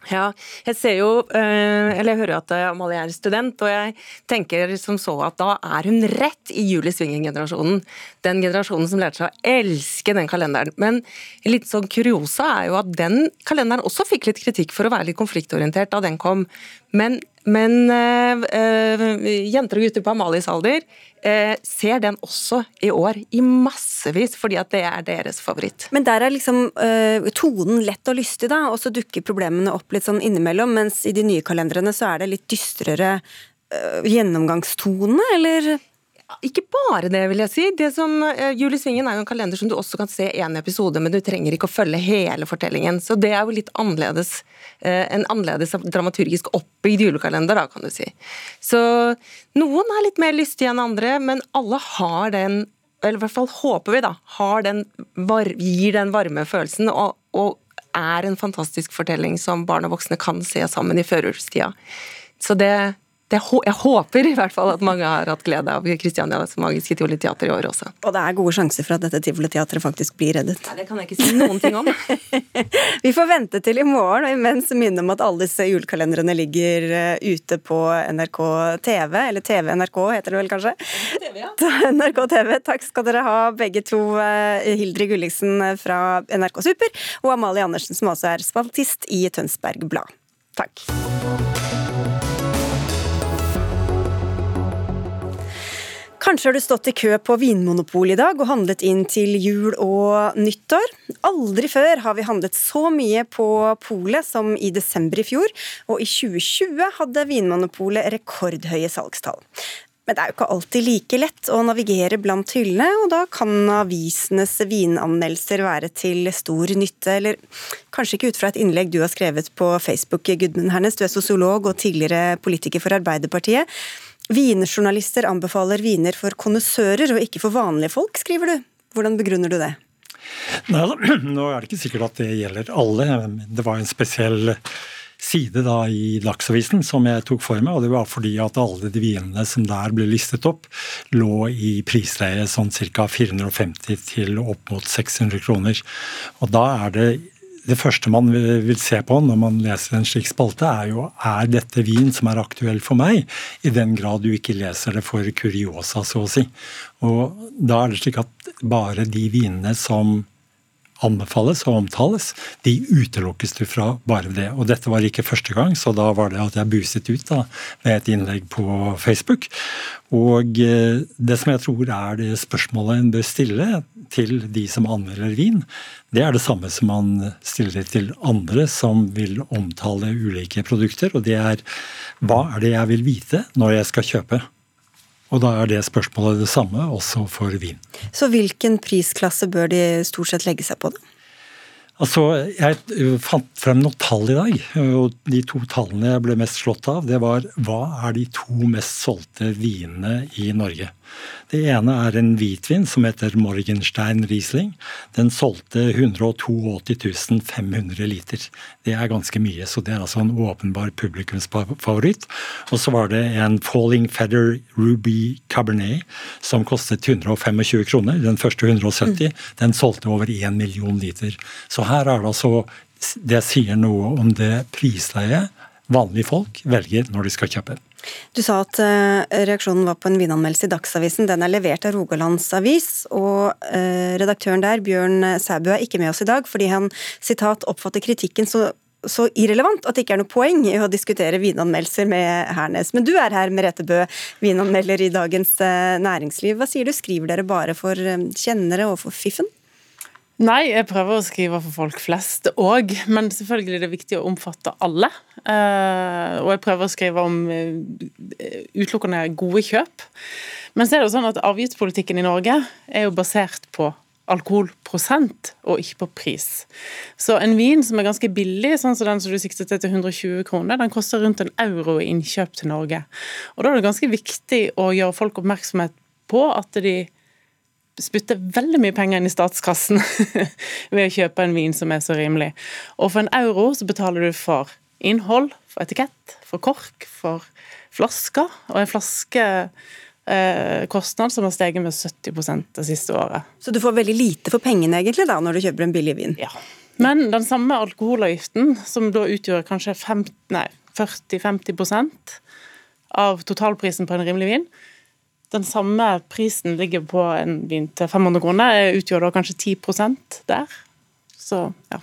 Ja, jeg ser jo, eh, eller jeg hører at eh, Amalie er student, og jeg tenker som så at da er hun rett i Julie Svingen-generasjonen. Den generasjonen som lærte seg å elske den kalenderen. Men litt sånn kuriosa er jo at den kalenderen også fikk litt kritikk for å være litt konfliktorientert da den kom. Men, men øh, øh, jenter og gutter på Amalies alder øh, ser den også i år i massevis, fordi at det er deres favoritt. Men der er liksom tonen lett og lystig, da, og så dukker problemene opp litt sånn innimellom, mens i de nye kalendrene så er det litt dystrere øh, gjennomgangstone, eller? Ikke bare det, vil jeg si. Det som, uh, Julie Svingen er jo en kalender som du også kan se én episode, men du trenger ikke å følge hele fortellingen. Så det er jo litt annerledes. Uh, en annerledes dramaturgisk oppbygd julekalender, da, kan du si. Så noen er litt mer lystige enn andre, men alle har den eller i hvert fall håper vi, da, den, gir den varme følelsen og, og, er en fantastisk fortelling som barn og voksne kan se sammen i førjulstida. Så det, det, jeg håper i hvert fall at mange har hatt glede av Kristianias magiske tivoliteater i år også. Og det er gode sjanser for at dette tivoliteatret faktisk blir reddet. Nei, det kan jeg ikke si noen ting om. Vi får vente til i morgen, og imens minne om at alle disse julekalenderne ligger eh, ute på NRK TV, eller TV NRK heter det vel kanskje? TV, ja. NRK TV. Takk skal dere ha begge to, eh, Hildrid Gulliksen fra NRK Super og Amalie Andersen som også er spaltist i Tønsberg Blad. Takk. Kanskje har du stått i kø på Vinmonopolet i dag og handlet inn til jul og nyttår. Aldri før har vi handlet så mye på polet som i desember i fjor, og i 2020 hadde Vinmonopolet rekordhøye salgstall. Men det er jo ikke alltid like lett å navigere blant hyllene, og da kan avisenes vinanmeldelser være til stor nytte, eller kanskje ikke ut fra et innlegg du har skrevet på Facebook, Gudmund Hernes, du er sosiolog og tidligere politiker for Arbeiderpartiet. Vinjournalister anbefaler viner for konnissører og ikke for vanlige folk, skriver du. Hvordan begrunner du det? Nei, nå er det ikke sikkert at det gjelder alle. Det var en spesiell side da i Dagsavisen som jeg tok for meg, og det var fordi at alle de vinene som der ble listet opp, lå i prisleie sånn ca. 450 til opp mot 600 kroner. Og da er det det første man vil se på når man leser en slik spalte, er jo er dette vin som er aktuell for meg, i den grad du ikke leser det for kuriosa, så å si. Og da er det slik at bare de vinene som anbefales og omtales, de utelukkes du fra bare det. Og dette var ikke første gang, så da var det at jeg buset ut da, med et innlegg på Facebook. Og eh, det som jeg tror er det spørsmålet en bør stille til de som anmelder vin, det er det samme som man stiller til andre som vil omtale ulike produkter, og det er hva er det jeg vil vite når jeg skal kjøpe? Og da er det spørsmålet det samme også for vin. Så hvilken prisklasse bør de stort sett legge seg på, da? Altså, Jeg fant frem noen tall i dag, og de to tallene jeg ble mest slått av, det var hva er de to mest solgte vinene i Norge. Det ene er en hvitvin som heter Morgenstein Riesling. Den solgte 182 500 liter. Det er ganske mye, så det er altså en åpenbar publikumsfavoritt. Og så var det en Falling Feather Ruby Cabernet som kostet 125 kroner. Den første 170. Den solgte over 1 million liter. Så her er det altså Det sier noe om det prisleiet vanlige folk velger når de skal kjøpe. Du sa at uh, reaksjonen var på en vinanmeldelse i Dagsavisen. Den er levert av Rogalands Avis, og uh, redaktøren der, Bjørn Sæbø, er ikke med oss i dag fordi han sitat, oppfatter kritikken så så irrelevant at det ikke er noe poeng i å diskutere vinanmeldelser med Hernes. Men du er her, Merete Bø, vinanmelder i Dagens uh, Næringsliv. Hva sier du, skriver dere bare for kjennere og for fiffen? Nei, jeg prøver å skrive for folk flest òg, men selvfølgelig er det viktig å omfatte alle. Uh, og jeg prøver å skrive om uh, utelukkende gode kjøp. Men så er det jo sånn at avgiftspolitikken i Norge er jo basert på alkoholprosent og ikke på pris. Så en vin som er ganske billig, sånn som den som du sikter til til 120 kroner, den koster rundt en euro i innkjøp til Norge. Og da er det ganske viktig å gjøre folk oppmerksomhet på at de spytter veldig mye penger inn i statskassen ved å kjøpe en vin som er så rimelig. Og for en euro så betaler du for innhold, for etikett, for kork, for flasker. Og en flaskekostnad eh, som har steget med 70% det siste året. Så du får veldig lite for pengene egentlig da, når du kjøper en billig vin? Ja. Men den samme alkoholavgiften, som da utgjør kanskje 40-50% av totalprisen på en rimelig vin, den samme prisen ligger på en vin til 500 kroner, utgjør da kanskje 10% der. Så ja.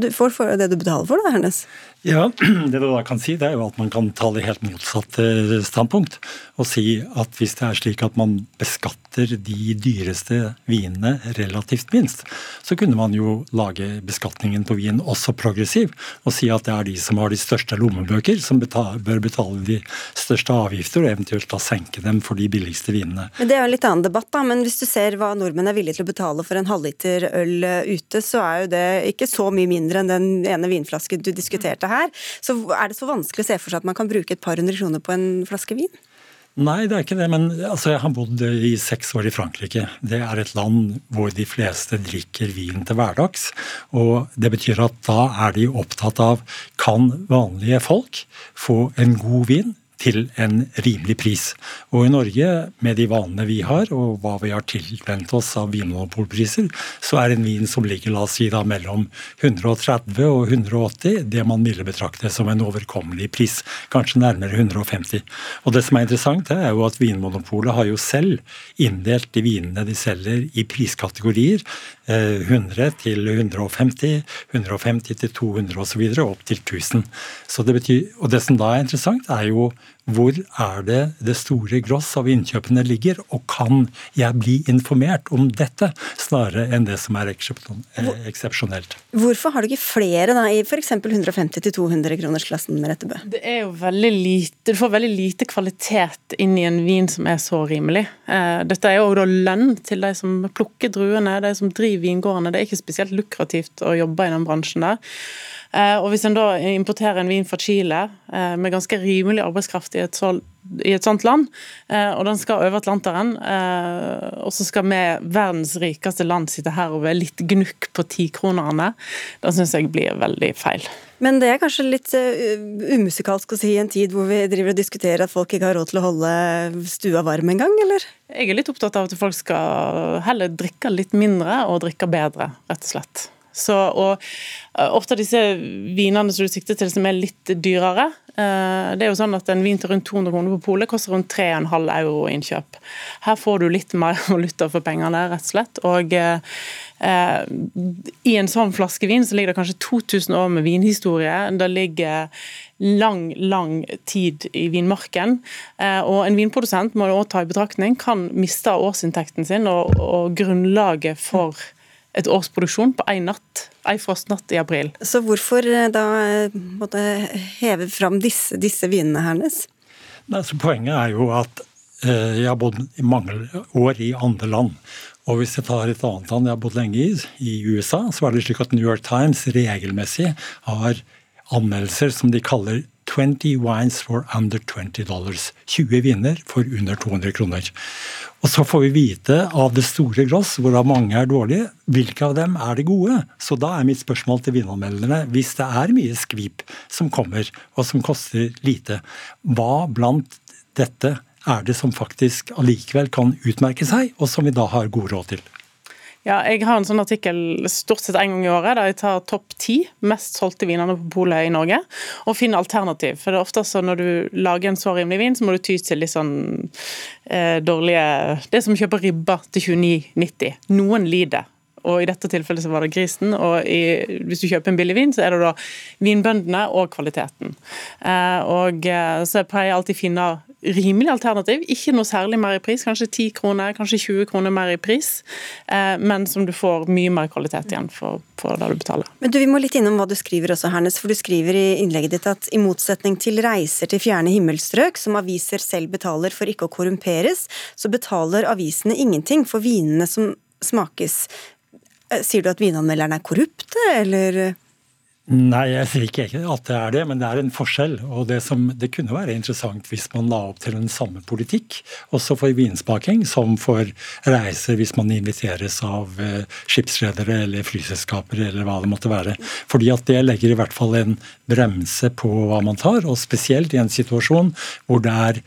Du får for det du betaler for, da, Hernes. Ja, Det du da kan si, det er jo at man kan ta det helt motsatte standpunkt. Og si at hvis det er slik at man beskatter de dyreste vinene relativt minst, så kunne man jo lage beskatningen på vin også progressiv. Og si at det er de som har de største lommebøker, som betale, bør betale de største avgifter, og eventuelt da senke dem for de billigste vinene. Men Det er jo en litt annen debatt, da. Men hvis du ser hva nordmenn er villige til å betale for en halvliter øl ute, så er jo det ikke så mye mindre enn den ene vinflasken du diskuterte her. Så er det så vanskelig å se for seg at man kan bruke et par hundre kroner på en flaske vin? Nei, det er ikke det. Men altså, jeg har bodd i seks år i Frankrike. Det er et land hvor de fleste drikker vin til hverdags. Og det betyr at da er de opptatt av kan vanlige folk få en god vin til en rimelig pris. Og i Norge, med de vanene vi har, og hva vi har tilvent oss av vinmonopolpriser, så er en vin som ligger la oss si da, mellom 130 og 180 det man ville betrakte som en overkommelig pris. Kanskje nærmere 150. Og det som er interessant, er jo at Vinmonopolet har jo selv inndelt de vinene de selger i priskategorier. 100 eh, til 150, 150 til 200 osv. opp til 1000. Så det betyr, og det som da er interessant, er jo hvor er det det store gross av innkjøpene ligger, og kan jeg bli informert om dette, snarere enn det som er eksepsjonelt. Hvorfor har du ikke flere da, i f.eks. 150-200 kronersklassen med Rettebø? Det er jo veldig lite, Du får veldig lite kvalitet inn i en vin som er så rimelig. Eh, dette er jo da lønn til de som plukker druene, de som driver vingårdene. Det er ikke spesielt lukrativt å jobbe i den bransjen der. Eh, og Hvis en da importerer en vin fra Chile eh, med ganske rimelig arbeidskraft i et, så, i et sånt land, eh, og den skal over Atlanteren, og så skal vi, verdens rikeste land, sitte her og være litt gnukk på tikronerne, da syns jeg blir veldig feil. Men det er kanskje litt umusikalsk å si i en tid hvor vi driver og diskuterer at folk ikke har råd til å holde stua varm en gang, eller? Jeg er litt opptatt av at folk skal heller drikke litt mindre og drikke bedre, rett og slett. Så, og eh, Ofte disse vinene som du sikter til som er litt dyrere. Eh, det er jo sånn at En vin til rundt 200 kroner på polet koster rundt 3,5 euro innkjøp. Her får du litt mer valuta for pengene, rett og slett. Og eh, I en sånn flaske vin så ligger det kanskje 2000 år med vinhistorie. Det ligger lang, lang tid i vinmarken. Eh, og En vinprodusent må også ta i betraktning kan miste årsinntekten sin og, og grunnlaget for et års produksjon på én natt, ei frostnatt i april. Så hvorfor eh, da eh, måtte heve fram disse, disse vinene hernes? så poenget er jo at eh, jeg har bodd i mange år i andre land. Og hvis jeg tar et annet land jeg har bodd lenge i, i USA, så er det slik at New York Times regelmessig har anmeldelser som de kaller 20 wines for under 20 dollars. 20 viner for under 200 kroner. Og så får vi vite av det store gross, hvorav mange er dårlige, hvilke av dem er det gode. Så da er mitt spørsmål til vinanmelderne, hvis det er mye skvip som kommer, og som koster lite, hva blant dette er det som faktisk allikevel kan utmerke seg, og som vi da har god råd til? Ja, jeg har en sånn artikkel stort sett en gang i året der jeg tar topp ti mest solgte vinene på polet i Norge, og finner alternativ. For det er ofte så når du lager en så rimelig vin, så må du ty til litt sånn eh, dårlige Det som å kjøpe ribba til 29,90. Noen lider. Og I dette tilfellet så var det grisen. og i, Hvis du kjøper en billig vin, så er det da vinbøndene og kvaliteten. Eh, og så Så jeg pleier alltid finne rimelig alternativ. Ikke noe særlig mer i pris, kanskje 10 kroner, kanskje 20 kroner mer i pris. Eh, men som du får mye mer kvalitet igjen for, for det du betaler. Men du, Vi må litt innom hva du skriver også, Hernes. For du skriver i innlegget ditt at i motsetning til reiser til fjerne himmelstrøk, som aviser selv betaler for ikke å korrumperes, så betaler avisene ingenting for vinene som smakes. Eh, sier du at vinanmelderne er korrupte, eller? Nei, jeg sier ikke at det er det, men det er en forskjell. Og det, som, det kunne være interessant hvis man la opp til en samme politikk, også for vinsmaking, som for reiser hvis man inviteres av eh, skipsredere eller flyselskaper eller hva det måtte være. Fordi at det legger i hvert fall en bremse på hva man tar, og spesielt i en situasjon hvor det er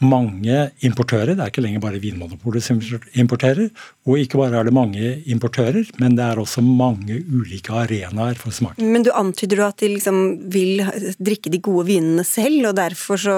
mange importører. Det er ikke lenger bare Vinmonopolet som importerer. Og ikke bare er det mange importører, men det er også mange ulike arenaer for smak. Men du antyder at de liksom vil drikke de gode vinene selv, og derfor så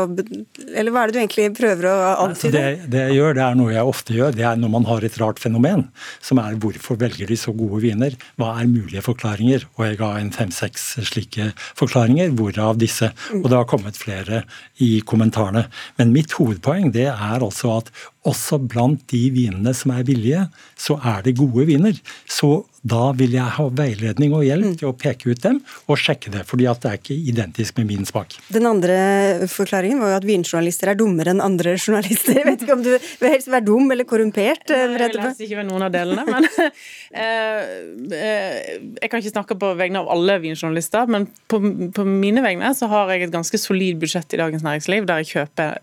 Eller hva er det du egentlig prøver å antyde? Det, det, jeg gjør, det er noe jeg ofte gjør. Det er når man har et rart fenomen, som er hvorfor velger de så gode viner? Hva er mulige forklaringer? Og jeg ga en fem-seks slike forklaringer, hvorav disse. Og det har kommet flere i kommentarene. Men mitt hovedpoeng det er altså at også blant de vinene som er billige, så er det gode viner. Så da vil jeg ha veiledning og hjelp til å peke ut dem og sjekke det. fordi at det er ikke identisk med min smak. Den andre forklaringen var jo at vinjournalister er dummere enn andre journalister. Jeg vet ikke om du vil helst være dum eller korrumpert? Jeg vil helst ikke være noen av delene, men eh, eh, Jeg kan ikke snakke på vegne av alle vinjournalister, men på, på mine vegne så har jeg et ganske solid budsjett i Dagens Næringsliv, der jeg kjøper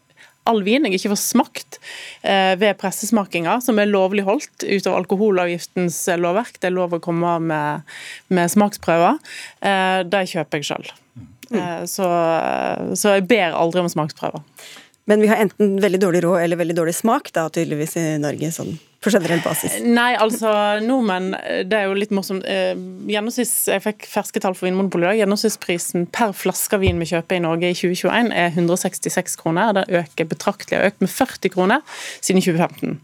all vin jeg ikke får smakt eh, ved pressesmakinga, som er lovlig holdt ut av alkoholavgiftens eh, lovverk. Det er lov å komme med, med smaksprøver. Eh, det kjøper jeg sjøl. Mm. Så, så jeg ber aldri om smaksprøver. Men vi har enten veldig dårlig råd eller veldig dårlig smak, da tydeligvis i Norge. sånn på generell basis? Nei, altså nordmenn Det er jo litt morsomt. Eh, jeg fikk ferske tall for Vinmonopolet i dag. Gjennomsnittsprisen per flaske vin vi kjøper i Norge i 2021 er 166 kroner. Det øker betraktelig. Har økt med 40 kroner siden 2015.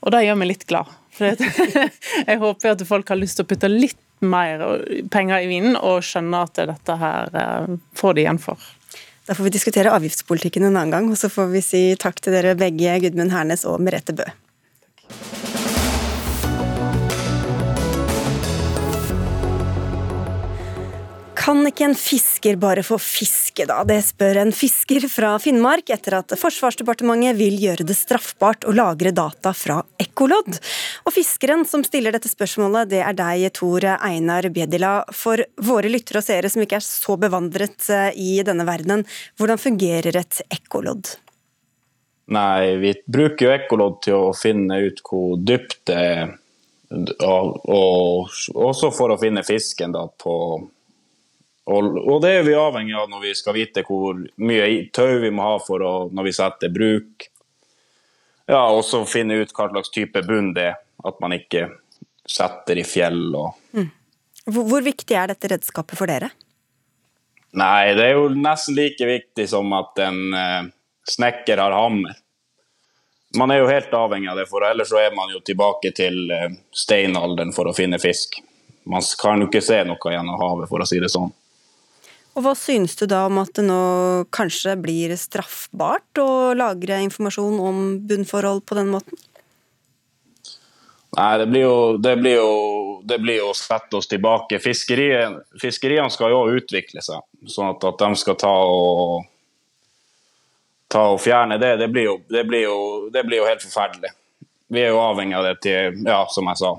Og det gjør meg litt glad. For jeg håper at folk har lyst til å putte litt mer penger i vinen og skjønner at dette her eh, får de igjen for. Da får vi diskutere avgiftspolitikken en annen gang, og så får vi si takk til dere begge, Gudmund Hernes og Merete Bø. Kan ikke en fisker bare få fiske, da? Det spør en fisker fra Finnmark etter at Forsvarsdepartementet vil gjøre det straffbart å lagre data fra ekkolodd. Og fiskeren som stiller dette spørsmålet, det er deg, Tor Einar Bjedila. For våre lyttere og seere som ikke er så bevandret eh, i denne verdenen, hvordan fungerer et ekkolodd? Nei, vi bruker jo ekkolodd til å finne ut hvor dypt det er, og, og også for å finne fisken da på og, og, det er vi avhengig av når vi skal vite hvor mye tau vi må ha for å, når vi setter bruk. Ja, og så finne ut hva slags type bunn det er. At man ikke setter i fjell og mm. hvor, hvor, viktig er dette redskapet for dere? Nei, det er jo nesten like viktig som at en eh, snekker har hammer. Man er jo helt avhengig av det, for ellers så er man jo tilbake til eh, steinalderen for å finne fisk. Man kan jo ikke se noe gjennom havet, for å si det sånn. Og Hva synes du da om at det nå kanskje blir straffbart å lagre informasjon om bunnforhold på den måten? Nei, det blir jo, det blir jo, det blir jo å sette oss tilbake. Fiskeriene, fiskeriene skal jo utvikle seg, sånn at, at, de skal ta og, ta og fjerne det. Det blir, jo, det, blir jo, det blir jo helt forferdelig. Vi er jo avhengig av det til, ja, som jeg sa,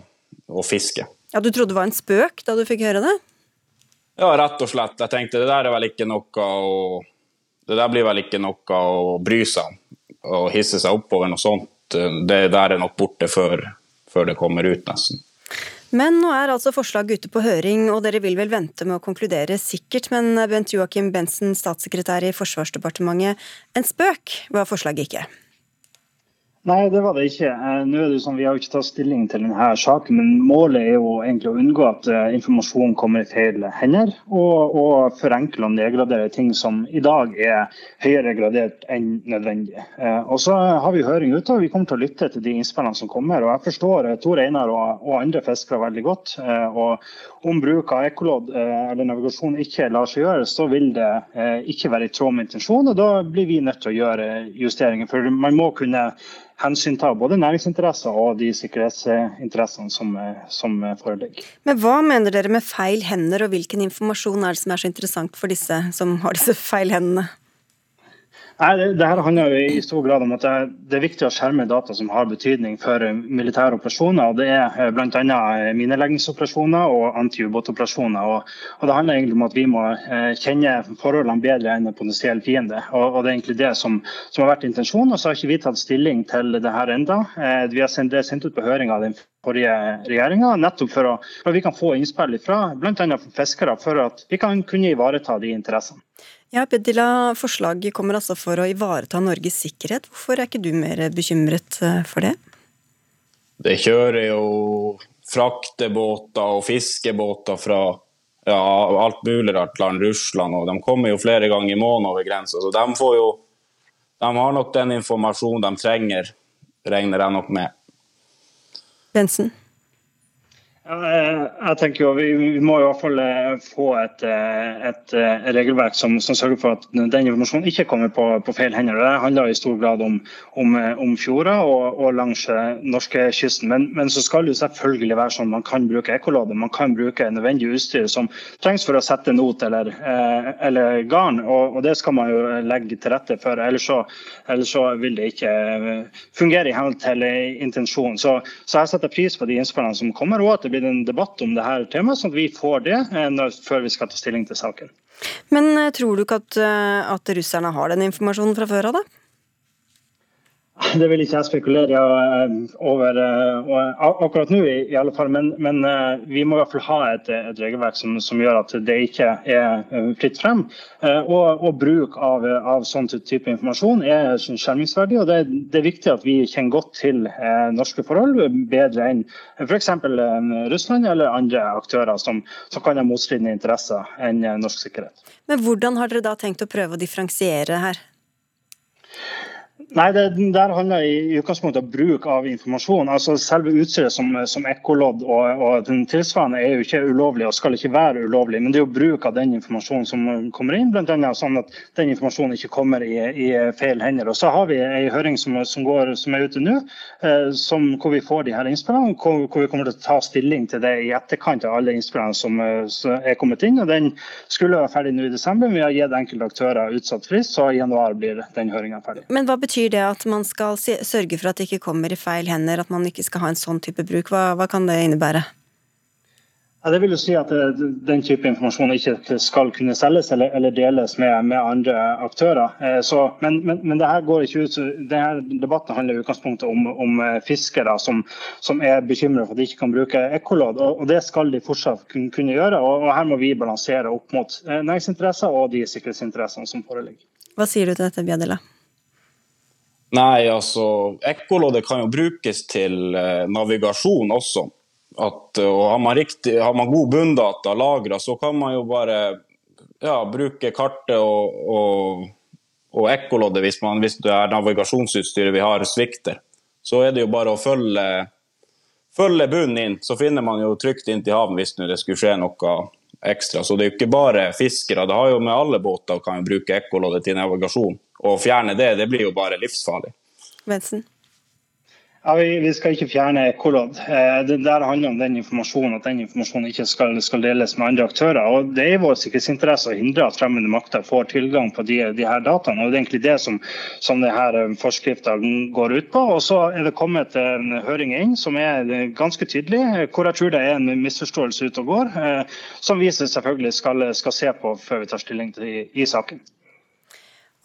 å fiske. Ja, Du trodde det var en spøk da du fikk høre det? Ja, rett og slett. Jeg tenkte det der er vel ikke noe å Det der blir vel ikke noe å bry seg om. Å hisse seg opp over noe sånt. Det der er nok borte før, før det kommer ut, nesten. Men nå er altså forslaget ute på høring, og dere vil vel vente med å konkludere sikkert. Men Bent Joakim Bensen, statssekretær i Forsvarsdepartementet, en spøk var forslaget ikke? Nei, det var det ikke. Eh, nå er det jo sånn, Vi har jo ikke tatt stilling til denne saken, men målet er jo egentlig å unngå at uh, informasjon kommer i feil hender, og, og forenkle og nedgradere ting som i dag er høyere gradert enn nødvendig. Uh, og Så har vi høring ute, og vi kommer til å lytte til de innspillene som kommer. og Jeg forstår Tor Einar og, og, andre fiskere veldig godt. og Om bruk av ekkolodd eller navigasjon ikke lar seg gjøre, så vil det ikke være i tråd med intensjonen. og Da blir vi nødt til å gjøre justeringer. for man må kunne hensynta både næringsinteresser og de sikkerhetsinteressene som, som, foreligger. Men Hva mener dere med feil hender, og hvilken informasjon er det som er så interessant for disse som har disse feil hendene? Nei, det, det, her handler jo i stor grad om at det, det, er viktig å skjerme data som har betydning for militære operasjoner. og Det er eh, bl.a. Eh, mineleggingsoperasjoner og antiubåtoperasjoner. Og, og, Det handler egentlig om at vi må eh, kjenne forholdene bedre enn en potensiell fiende. Og, og, Det er egentlig det som, som, har vært intensjonen. og Så har ikke vi tatt stilling til det her enda. Eh, vi har sendt, det sendt ut på høring av den forrige regjeringa, nettopp for, for at vi kan få innspill fra bl.a. fiskere, for at vi kan kunne ivareta de interessene. Ja, Bedila, Forslaget kommer altså for å ivareta Norges sikkerhet. Hvorfor er ikke du mer bekymret eh, for det? Det kjører jo fraktebåter og fiskebåter fra ja, alt mulig rart land, Russland, og de kommer jo flere ganger i måneden over grensa. Så de, får jo, de har nok den informasjonen de trenger, regner jeg nok med. Bensen? Ja, jeg tenker jo Vi, må i hvert fall eh, få et, eh, et, eh, regelverk som, som, sørger for at den informasjonen ikke kommer på, på feil hender. Det handler i stor grad om, om, om fjorder og, og langs norskekysten. Men, men så skal det selvfølgelig være sånn man kan bruke ekkolodder. Man kan bruke nødvendig utstyr som trengs for å sette not eller, eller garn. Og, og, det skal man jo legge til rette for. Ellers så, ellers så vil det ikke fungere i henhold til intensjonen. Så, så jeg setter pris på de innspillene som kommer. og at det blitt en debatt om dette temaet, sånn at vi får det når, før vi skal ta stilling til saken. Men eh, tror du ikke at, eh, at russerne har den informasjonen fra før av, da? Det vil ikke jeg spekulere eh, over eh, akkurat nå, i alle fall. Men, men eh, vi må i hvert fall ha et, et regelverk som, som, gjør at det ikke er fritt frem. Og, og bruk av, av, sånn type informasjon er skjermingsverdig. og det, det, er viktig at vi kjenner godt til norske forhold, bedre enn f.eks. Russland eller andre aktører som, som kan ha motstridende interesser enn norsk sikkerhet. Men hvordan har dere da tenkt å prøve å differensiere her? Nei, det der handler i utgangspunktet om bruk av informasjon. Altså Selve utstyret som, som ekkolodd og, og, den tilsvarende er jo ikke ulovlig og skal ikke være ulovlig. Men det er jo bruk av den informasjonen som kommer inn, bl.a. sånn at den informasjonen ikke kommer i, i, feil hender. Og Så har vi en høring som, som, går, som er ute nå, eh, som, hvor vi får de her innspillene. Hvor, hvor, vi kommer til å ta stilling til det i etterkant av alle innspillene som, som er kommet inn. og Den skulle være ferdig nå i desember, men vi har gitt enkelte aktører utsatt frist, så i januar blir den høringa ferdig. Men hva betyr betyr det at man skal sørge for at det ikke kommer i feil hender, at man ikke skal ha en sånn type bruk? Hva, hva kan det innebære? Ja, det vil jo si at eh, den type informasjon ikke skal kunne selges eller, eller deles med, med, andre aktører. Eh, så, men, men, men, det her går ikke ut, denne debatten handler i utgangspunktet om, om eh, fiskere som, som er bekymret for at de ikke kan bruke ekkolodd. Og, og, det skal de fortsatt kunne, kunne gjøre. Og, og, her må vi balansere opp mot næringsinteresser og de sikkerhetsinteressene som foreligger. Hva sier du til dette, Bjadela? Nei, altså Ekkoloddet kan jo brukes til eh, navigasjon også. At, og har man, riktig, har man god bunndata lagra, så kan man jo bare ja, bruke kartet og, og, og ekkoloddet hvis, hvis det er navigasjonsutstyret vi har, svikter. Så er det jo bare å følge, følge bunnen inn, så finner man jo trygt inn til havn hvis det skulle skje noe ekstra. Så det er jo ikke bare fiskere. Det har jo med alle båter kan bruke ekkoloddet til navigasjon. Å fjerne det, det blir jo bare livsfarlig. Bensen? Ja, vi, vi, skal ikke fjerne ekkolodd. Eh, det der handler om den informasjonen, at den informasjonen ikke skal, skal, deles med andre aktører. Og Det er i vår sikkerhetsinteresse å hindre at fremmede makter får tilgang på de, de her dataene. og Det er egentlig det som, som denne forskriften går ut på. Og Så er det kommet en høring inn som er ganske tydelig, hvor jeg tror det er en misforståelse ute og går, eh, som vi selvfølgelig skal, skal se på før vi tar stilling til i, i saken.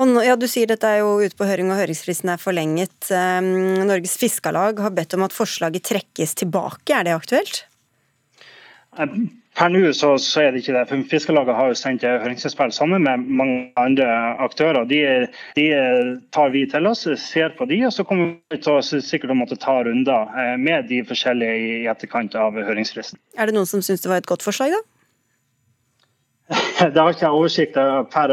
Nå, ja, Du sier dette er jo ute på høring og høringsfristen er forlenget. Um, Norges Fiskarlag har bedt om at forslaget trekkes tilbake. Er det aktuelt? Per nå så, så, er det ikke det. for Fiskarlaget har jo sendt høringsinnspill sammen med mange andre aktører. De, de, tar vi til oss, ser på de, og så kommer vi til å sikkert måtte ta runder eh, med de forskjellige i etterkant av høringsfristen. Er det noen som syns det var et godt forslag, da? Det har ikke jeg oversikt per,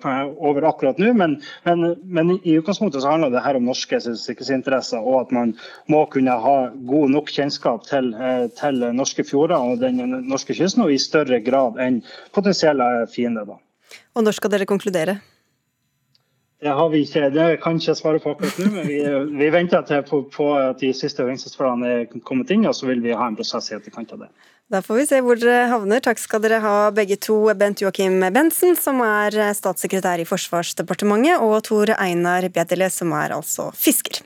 per, over akkurat nå, men, men, men, i utgangspunktet så handler det her om norske sikkerhetsinteresser, og at man må kunne ha god nok kjennskap til, eh, til norske fjorder og den norske kysten, og i større grad enn potensielle fiender. Da. Og når skal dere konkludere? Det har vi ikke, det kan jeg ikke svare på akkurat nå. men Vi, vi venter på, på, at de siste høringsinnspillene er kommet inn, og så vil vi ha en prosess i etterkant av det. Da får vi se hvor dere havner. Takk skal dere ha begge to. Bent Joakim Bensen, som er statssekretær i Forsvarsdepartementet, og Tor Einar Bedele, som er altså fisker.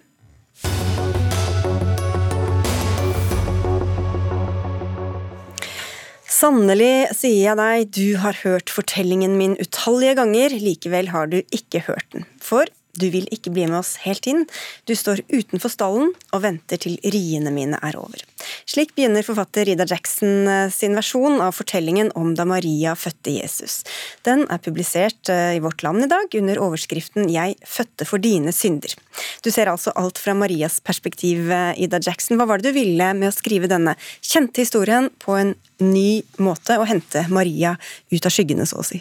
Sannelig, sier jeg deg, du har hørt fortellingen min utallige ganger, likevel har du ikke hørt den. For Du vil ikke bli med oss helt inn. Du står utenfor stallen og venter til riene mine er over. Slik begynner forfatter Ida Jackson eh, sin versjon av fortellingen om da Maria fødte Jesus. Den er publisert eh, i Vårt Land i dag under overskriften 'Jeg fødte for dine synder'. Du ser altså alt fra Marias perspektiv, eh, Ida Jackson. Hva var det du ville med å skrive denne kjente historien på en ny måte, og hente Maria ut av skyggene, så å si?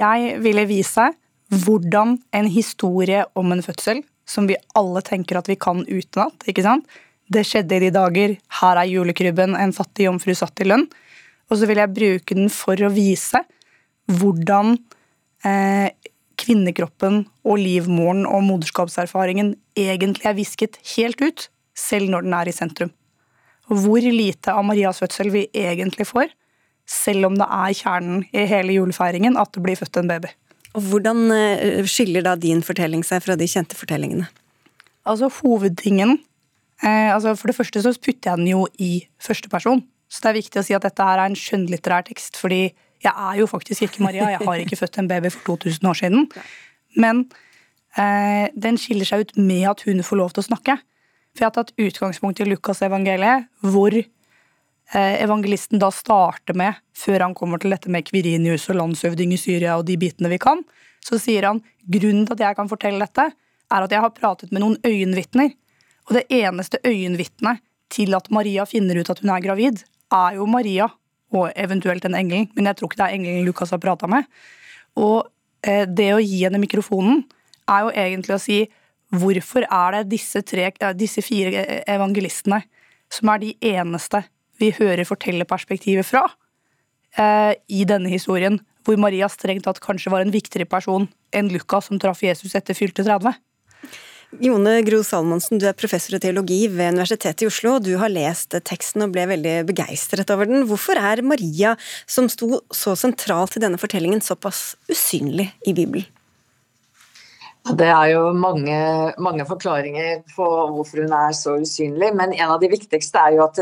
Jeg ville vise hvordan en historie om en fødsel, som vi alle tenker at vi kan utenat, ikke sant? Det skjedde i de dager, her er julekrybben, en fattig jomfru satt i lønn. Og så vil jeg bruke den for å vise hvordan eh, kvinnekroppen og livmoren og moderskapserfaringen egentlig er visket helt ut, selv når den er i sentrum. Hvor lite av Marias fødsel vi egentlig får, selv om det er kjernen i hele julefeiringen at det blir født en baby. Og Hvordan eh, skiller da din fortelling seg fra de kjente fortellingene? Altså Hovedtingen eh, altså For det første så putter jeg den jo i første person. Så det er viktig å si at dette her er en skjønnlitterær tekst, fordi jeg er jo faktisk ikke Maria. Jeg har ikke født en baby for 2000 år siden. Men eh, den skiller seg ut med at hun får lov til å snakke. For jeg har tatt utgangspunkt i Lukas evangeliet, hvor evangelisten da starter med, før han kommer til dette med Kvirinius og landshøvding i Syria og de bitene vi kan, så sier han grunnen til at jeg kan fortelle dette, er at jeg har pratet med noen øyenvitner. Og det eneste øyenvitnet til at Maria finner ut at hun er gravid, er jo Maria og eventuelt en engel, men jeg tror ikke det er engelen Lukas har prata med. Og eh, det å gi henne mikrofonen er jo egentlig å si hvorfor er det disse, tre, eh, disse fire evangelistene som er de eneste vi hører fortellerperspektivet fra eh, i denne historien, hvor Maria strengt tatt kanskje var en viktigere person enn Lukas som traff Jesus etter fylte 30. Jone Gro Salmonsen, du er professor i teologi ved Universitetet i Oslo. Du har lest teksten og ble veldig begeistret over den. Hvorfor er Maria, som sto så sentralt i denne fortellingen, såpass usynlig i Bibelen? Det er jo mange, mange forklaringer på hvorfor hun er så usynlig, men en av de viktigste er jo at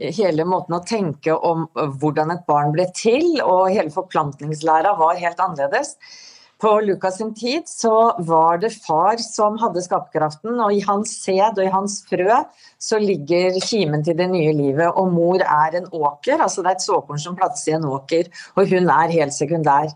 hele måten å tenke om hvordan et barn ble til, og hele forplantningslæra var helt annerledes. På Lukas sin tid så var det far som hadde skaperkraften, og i hans sæd og i hans frø så ligger kimen til det nye livet. Og mor er en åker, altså det er et såkorn som plantes i en åker, og hun er helt sekundær.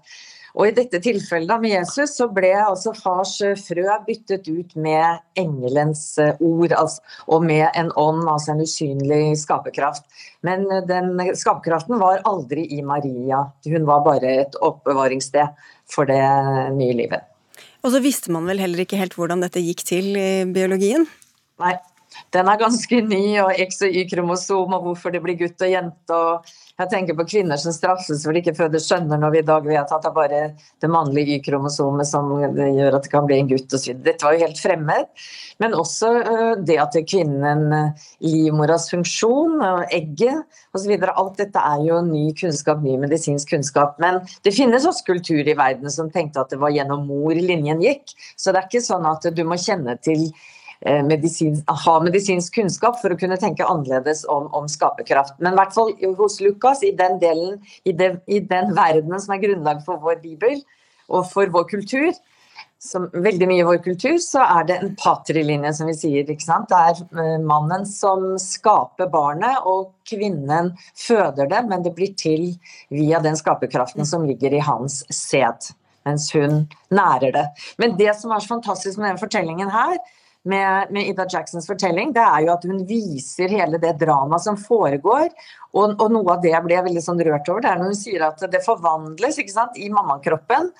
Og I dette tilfellet med Jesus så ble altså fars eh, frø byttet ut med engelens eh, ord altså, og med en ånd, altså en usynlig skaperkraft. Men eh, den skaperkraften var aldri i Maria. Hun var bare et oppbevaringssted for det nye livet. Og så visste man vel heller ikke helt hvordan dette gikk til i biologien? Nei, den er ganske ny, og X- og Y-kromosom, og hvorfor det blir gutt og jente. og Jeg tenker på kvinner som straffes for de ikke føder sønner, når vi i dag vet at det er bare det mannlige Y-kromosomet som gjør at det kan bli en gutt. og så Dette var jo helt fremmed. Men også øh, det at kvinnen, livmoras funksjon, egget osv. Alt dette er jo ny kunnskap, ny medisinsk kunnskap. Men det finnes også kultur i verden som tenkte at det var gjennom mor linjen gikk. Så det er ikke sånn at du må kjenne til Eh, medisin, ha medisinsk kunnskap for å kunne tenke annerledes om, om skaperkraft. Men i hvert fall hos Lukas, i den delen, i, det, i den verdenen som er grunnlag for vår bibel og for vår kultur, som veldig mye i vår kultur, så er det en patrilinje, som vi sier. ikke sant? Det er eh, mannen som skaper barnet, og kvinnen føder det, men det blir til via den skaperkraften som ligger i hans sæd. Mens hun nærer det. Men det som er så fantastisk med denne fortellingen her, med, med, Ida Jacksons fortelling, det er jo at hun viser hele det dramaet som foregår. Og, og, noe av det jeg ble veldig sånn rørt over, det er når hun sier at det forvandles ikke sant, i mammakroppen,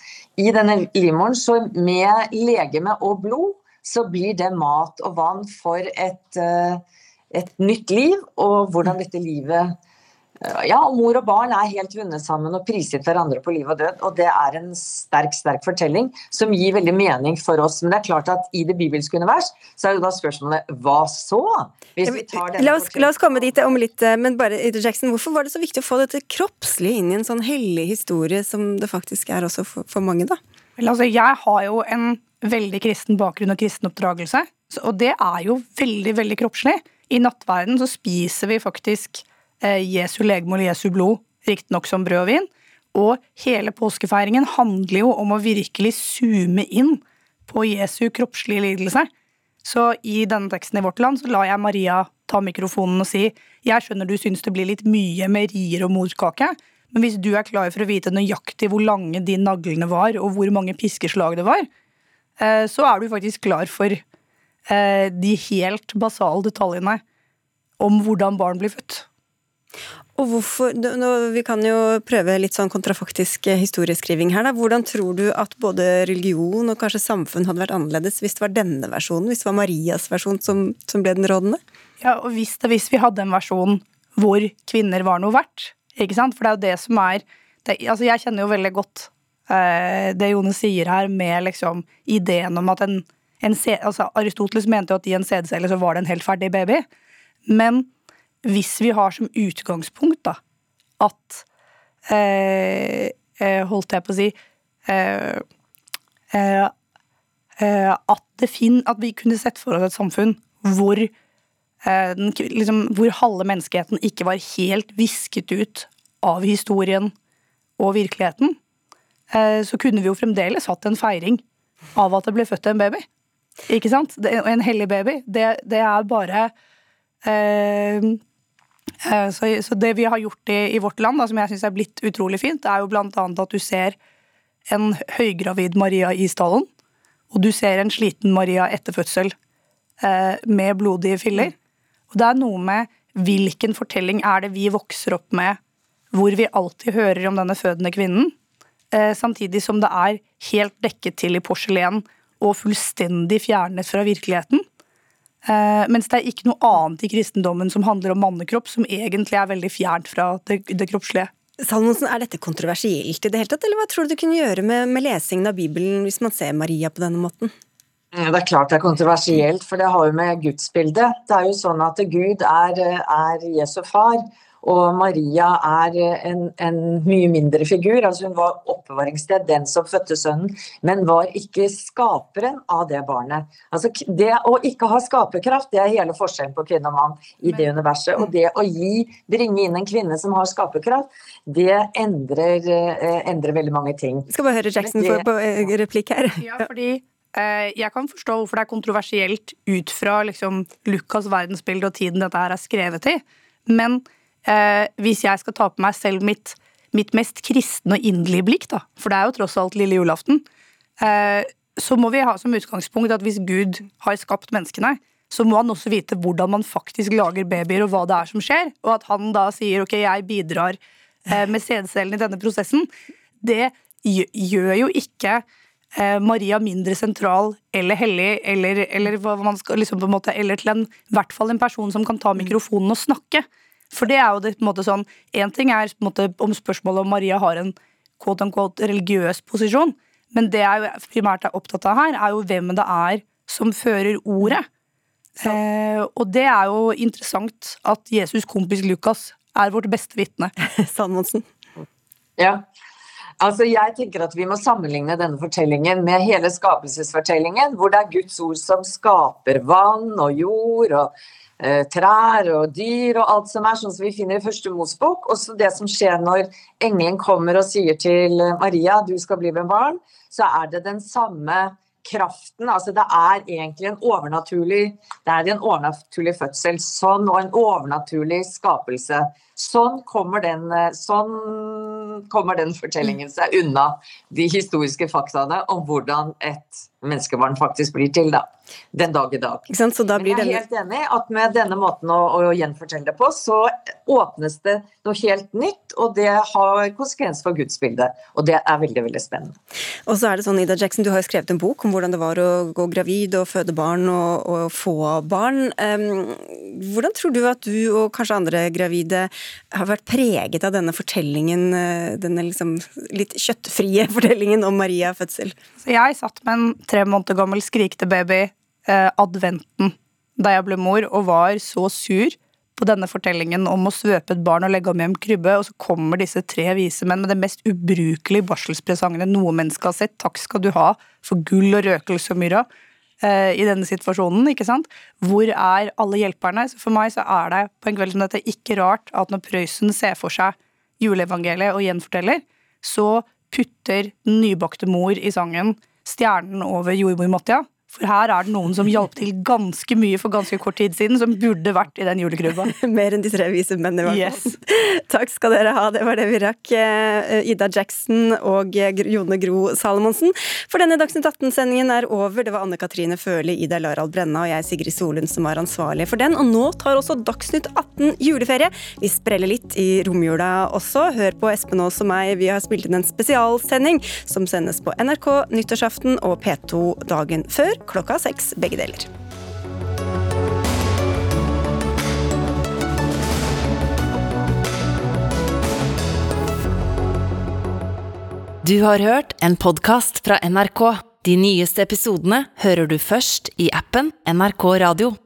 i denne livmoren, så med legeme og blod, så blir det mat og vann for et, eh, et nytt liv, og hvordan dette livet ja, og mor og barn er helt vunnet sammen og prisgitt hverandre på liv og død. Og det er en sterk sterk fortelling som gir veldig mening for oss. Men det er klart at i det bibelske univers så er jo da spørsmålet hva så? La oss, la, oss, komme dit om litt, eh, men bare Jackson, hvorfor var det så viktig å få dette kroppslige inn i en sånn hellig historie som det faktisk er også for, for mange, da? Vel, altså, jeg har jo en veldig kristen bakgrunn og kristen oppdragelse, og det er jo veldig, veldig kroppslig. I nattverden så spiser vi faktisk Eh, Jesu legeme og Jesu blod, riktignok som brød og vin. Og hele påskefeiringen handler jo om å virkelig zoome inn på Jesu kroppslige lidelse. Så i denne teksten i Vårt Land så lar jeg Maria ta mikrofonen og si jeg skjønner du syns det blir litt mye med rier og morkake, men hvis du er klar for å vite nøyaktig hvor lange de naglene var, og hvor mange piskeslag det var, eh, så er du faktisk klar for eh, de helt basale detaljene om hvordan barn blir født. Og hvorfor, nå, Vi kan jo prøve litt sånn kontrafaktisk eh, historieskriving her. Da. Hvordan tror du at både religion og kanskje samfunn hadde vært annerledes hvis det var denne versjonen, hvis det var Marias versjon som, som ble den rådende? Ja, og hvis, det, hvis, vi hadde en versjon hvor kvinner var noe verdt, ikke sant? For det er jo det som er det, altså Jeg kjenner jo veldig godt eh, det Jone sier her, med liksom ideen om at en, en altså Aristoteles mente jo at i en sædcelle så var det en helt ferdig baby. Men hvis vi har som utgangspunkt da, at eh, eh, Holdt jeg på å si eh, eh, eh at, fin, at, vi kunne sett for oss et samfunn hvor, eh, den, liksom, hvor halve menneskeheten ikke var helt visket ut av historien og virkeligheten, så kunne vi jo fremdeles hatt en feiring av at det ble født en baby. Ikke sant? En hellig baby. Det, det er bare eh, så, så, det vi har gjort i, vårt land, da, som jeg syns er blitt utrolig fint, er jo annet at du ser en høygravid Maria i stallen, og du ser en sliten Maria etter fødsel eh, med blodige filler. Og det er noe med hvilken fortelling er det vi vokser opp med, hvor vi alltid hører om denne fødende kvinnen, eh, samtidig som det er helt dekket til i porselen og fullstendig fjernet fra virkeligheten. Uh, mens det er ikke noe annet i kristendommen som handler om mannekropp, som egentlig er veldig fjernt fra det, det kroppslige. Salmonsen, Er dette kontroversielt i det hele tatt, eller hva tror du du kunne gjøre med, med lesingen av Bibelen hvis man ser Maria på denne måten? Det er klart det er kontroversielt, for det har jo med gudsbildet. Det er jo sånn at Gud er, er Jesu far, og Maria er en, en, mye mindre figur. altså Hun var oppbevaringssted, den som fødte sønnen, men var ikke skaperen av det barnet. Altså Det å ikke ha skaperkraft, det er hele forskjellen på kvinne og mann i det universet. Og det å gi, bringe inn en kvinne som har skaperkraft, det endrer, eh, endrer veldig mange ting. Skal bare høre Jackson det, på eh, replikk her. Ja, fordi eh, jeg kan forstå hvorfor det er kontroversielt ut fra liksom, Lukas' verdensbilde og tiden dette her er skrevet i. Men eh, hvis jeg skal ta på meg selv mitt, mitt mest kristne og inderlige blikk, da, for det er jo tross alt lille julaften, eh, så må vi ha som utgangspunkt at hvis Gud har skapt menneskene, så må han også vite hvordan man faktisk lager babyer, og hva det er som skjer. Og at han da sier ok, jeg bidrar eh, med sædcellene i denne prosessen, det gjør jo ikke eh, Maria mindre sentral eller hellig, eller, eller, skal, liksom en måte, eller til en, hvert fall en person som kan ta mikrofonen og snakke. For det er jo det, på en måte sånn Én ting er på en måte, om spørsmålet om Maria har en quote unquote religiøs posisjon, men det jeg primært er opptatt av her, er jo hvem det er som fører ordet. Eh, og det er jo interessant at Jesus' kompis Lukas er vårt beste vitne. Salmonsen. Ja. Altså, jeg tenker at Vi må sammenligne denne fortellingen med hele skapelsesfortellingen, hvor det er Guds ord som skaper vann og jord og trær og dyr og alt som er, sånn som vi finner i første Mosbok. Også det som skjer når engelen kommer og sier til Maria du skal bli med barn, så er det den samme kraften. altså Det er egentlig en overnaturlig det er en overnaturlig fødsel. Sånn, og en overnaturlig skapelse. Sånn kommer den, eh, sånn kommer den fortellingen seg unna de historiske faktaene om hvordan et menneskebarn faktisk blir til. da den dag i dag. Så Men jeg er helt enig at med denne måten å, å, gjenfortelle det på, så åpnes det noe helt nytt, og det har konsekvens for gudsbildet. Og det er veldig veldig spennende. Og så er det sånn, Ida Jackson, Du har jo skrevet en bok om hvordan det var å gå gravid og føde barn og, og få barn. Um, hvordan tror du at du og kanskje andre gravide har vært preget av denne fortellingen, eh, denne liksom litt kjøttfrie fortellingen om Maria fødsel? Så jeg satt med en tre måneder gammel skrikete baby eh, adventen da jeg ble mor, og var så sur på denne fortellingen om å svøpe et barn og legge om hjem krybbe, og så kommer disse tre vise menn med det mest ubrukelige barselspresangene noe menneske har sett. Takk skal du ha for gull og røkelse og myrra eh, i denne situasjonen, ikke sant. Hvor er alle hjelperne? Så for meg så er det på en kveld som dette ikke rart at når Prøysen ser for seg juleevangeliet og gjenforteller, så putter den nybakte mor i sangen stjernen over jordmormåttia. For her er det noen som hjalp til ganske mye for ganske kort tid siden, som burde vært i den julegrubba. Mer enn de tre vise menn, i hvert fall. Yes. Takk skal dere ha, det var det vi rakk. Eh, Ida Jackson og Jone Gro Salomonsen. For denne Dagsnytt 18-sendingen er over. Det var Anne Katrine Førli, Ida Larald Brenna og jeg, Sigrid Solund, som var ansvarlige for den. Og nå tar også Dagsnytt 18 juleferie. Vi spreller litt i romjula også. Hør på Espen Aas og meg, vi har spilt inn en spesialsending som sendes på NRK nyttårsaften og P2 dagen før klokka seks, begge deler. Du har hørt en podkast fra NRK. De nyeste episodene hører du først i appen NRK Radio.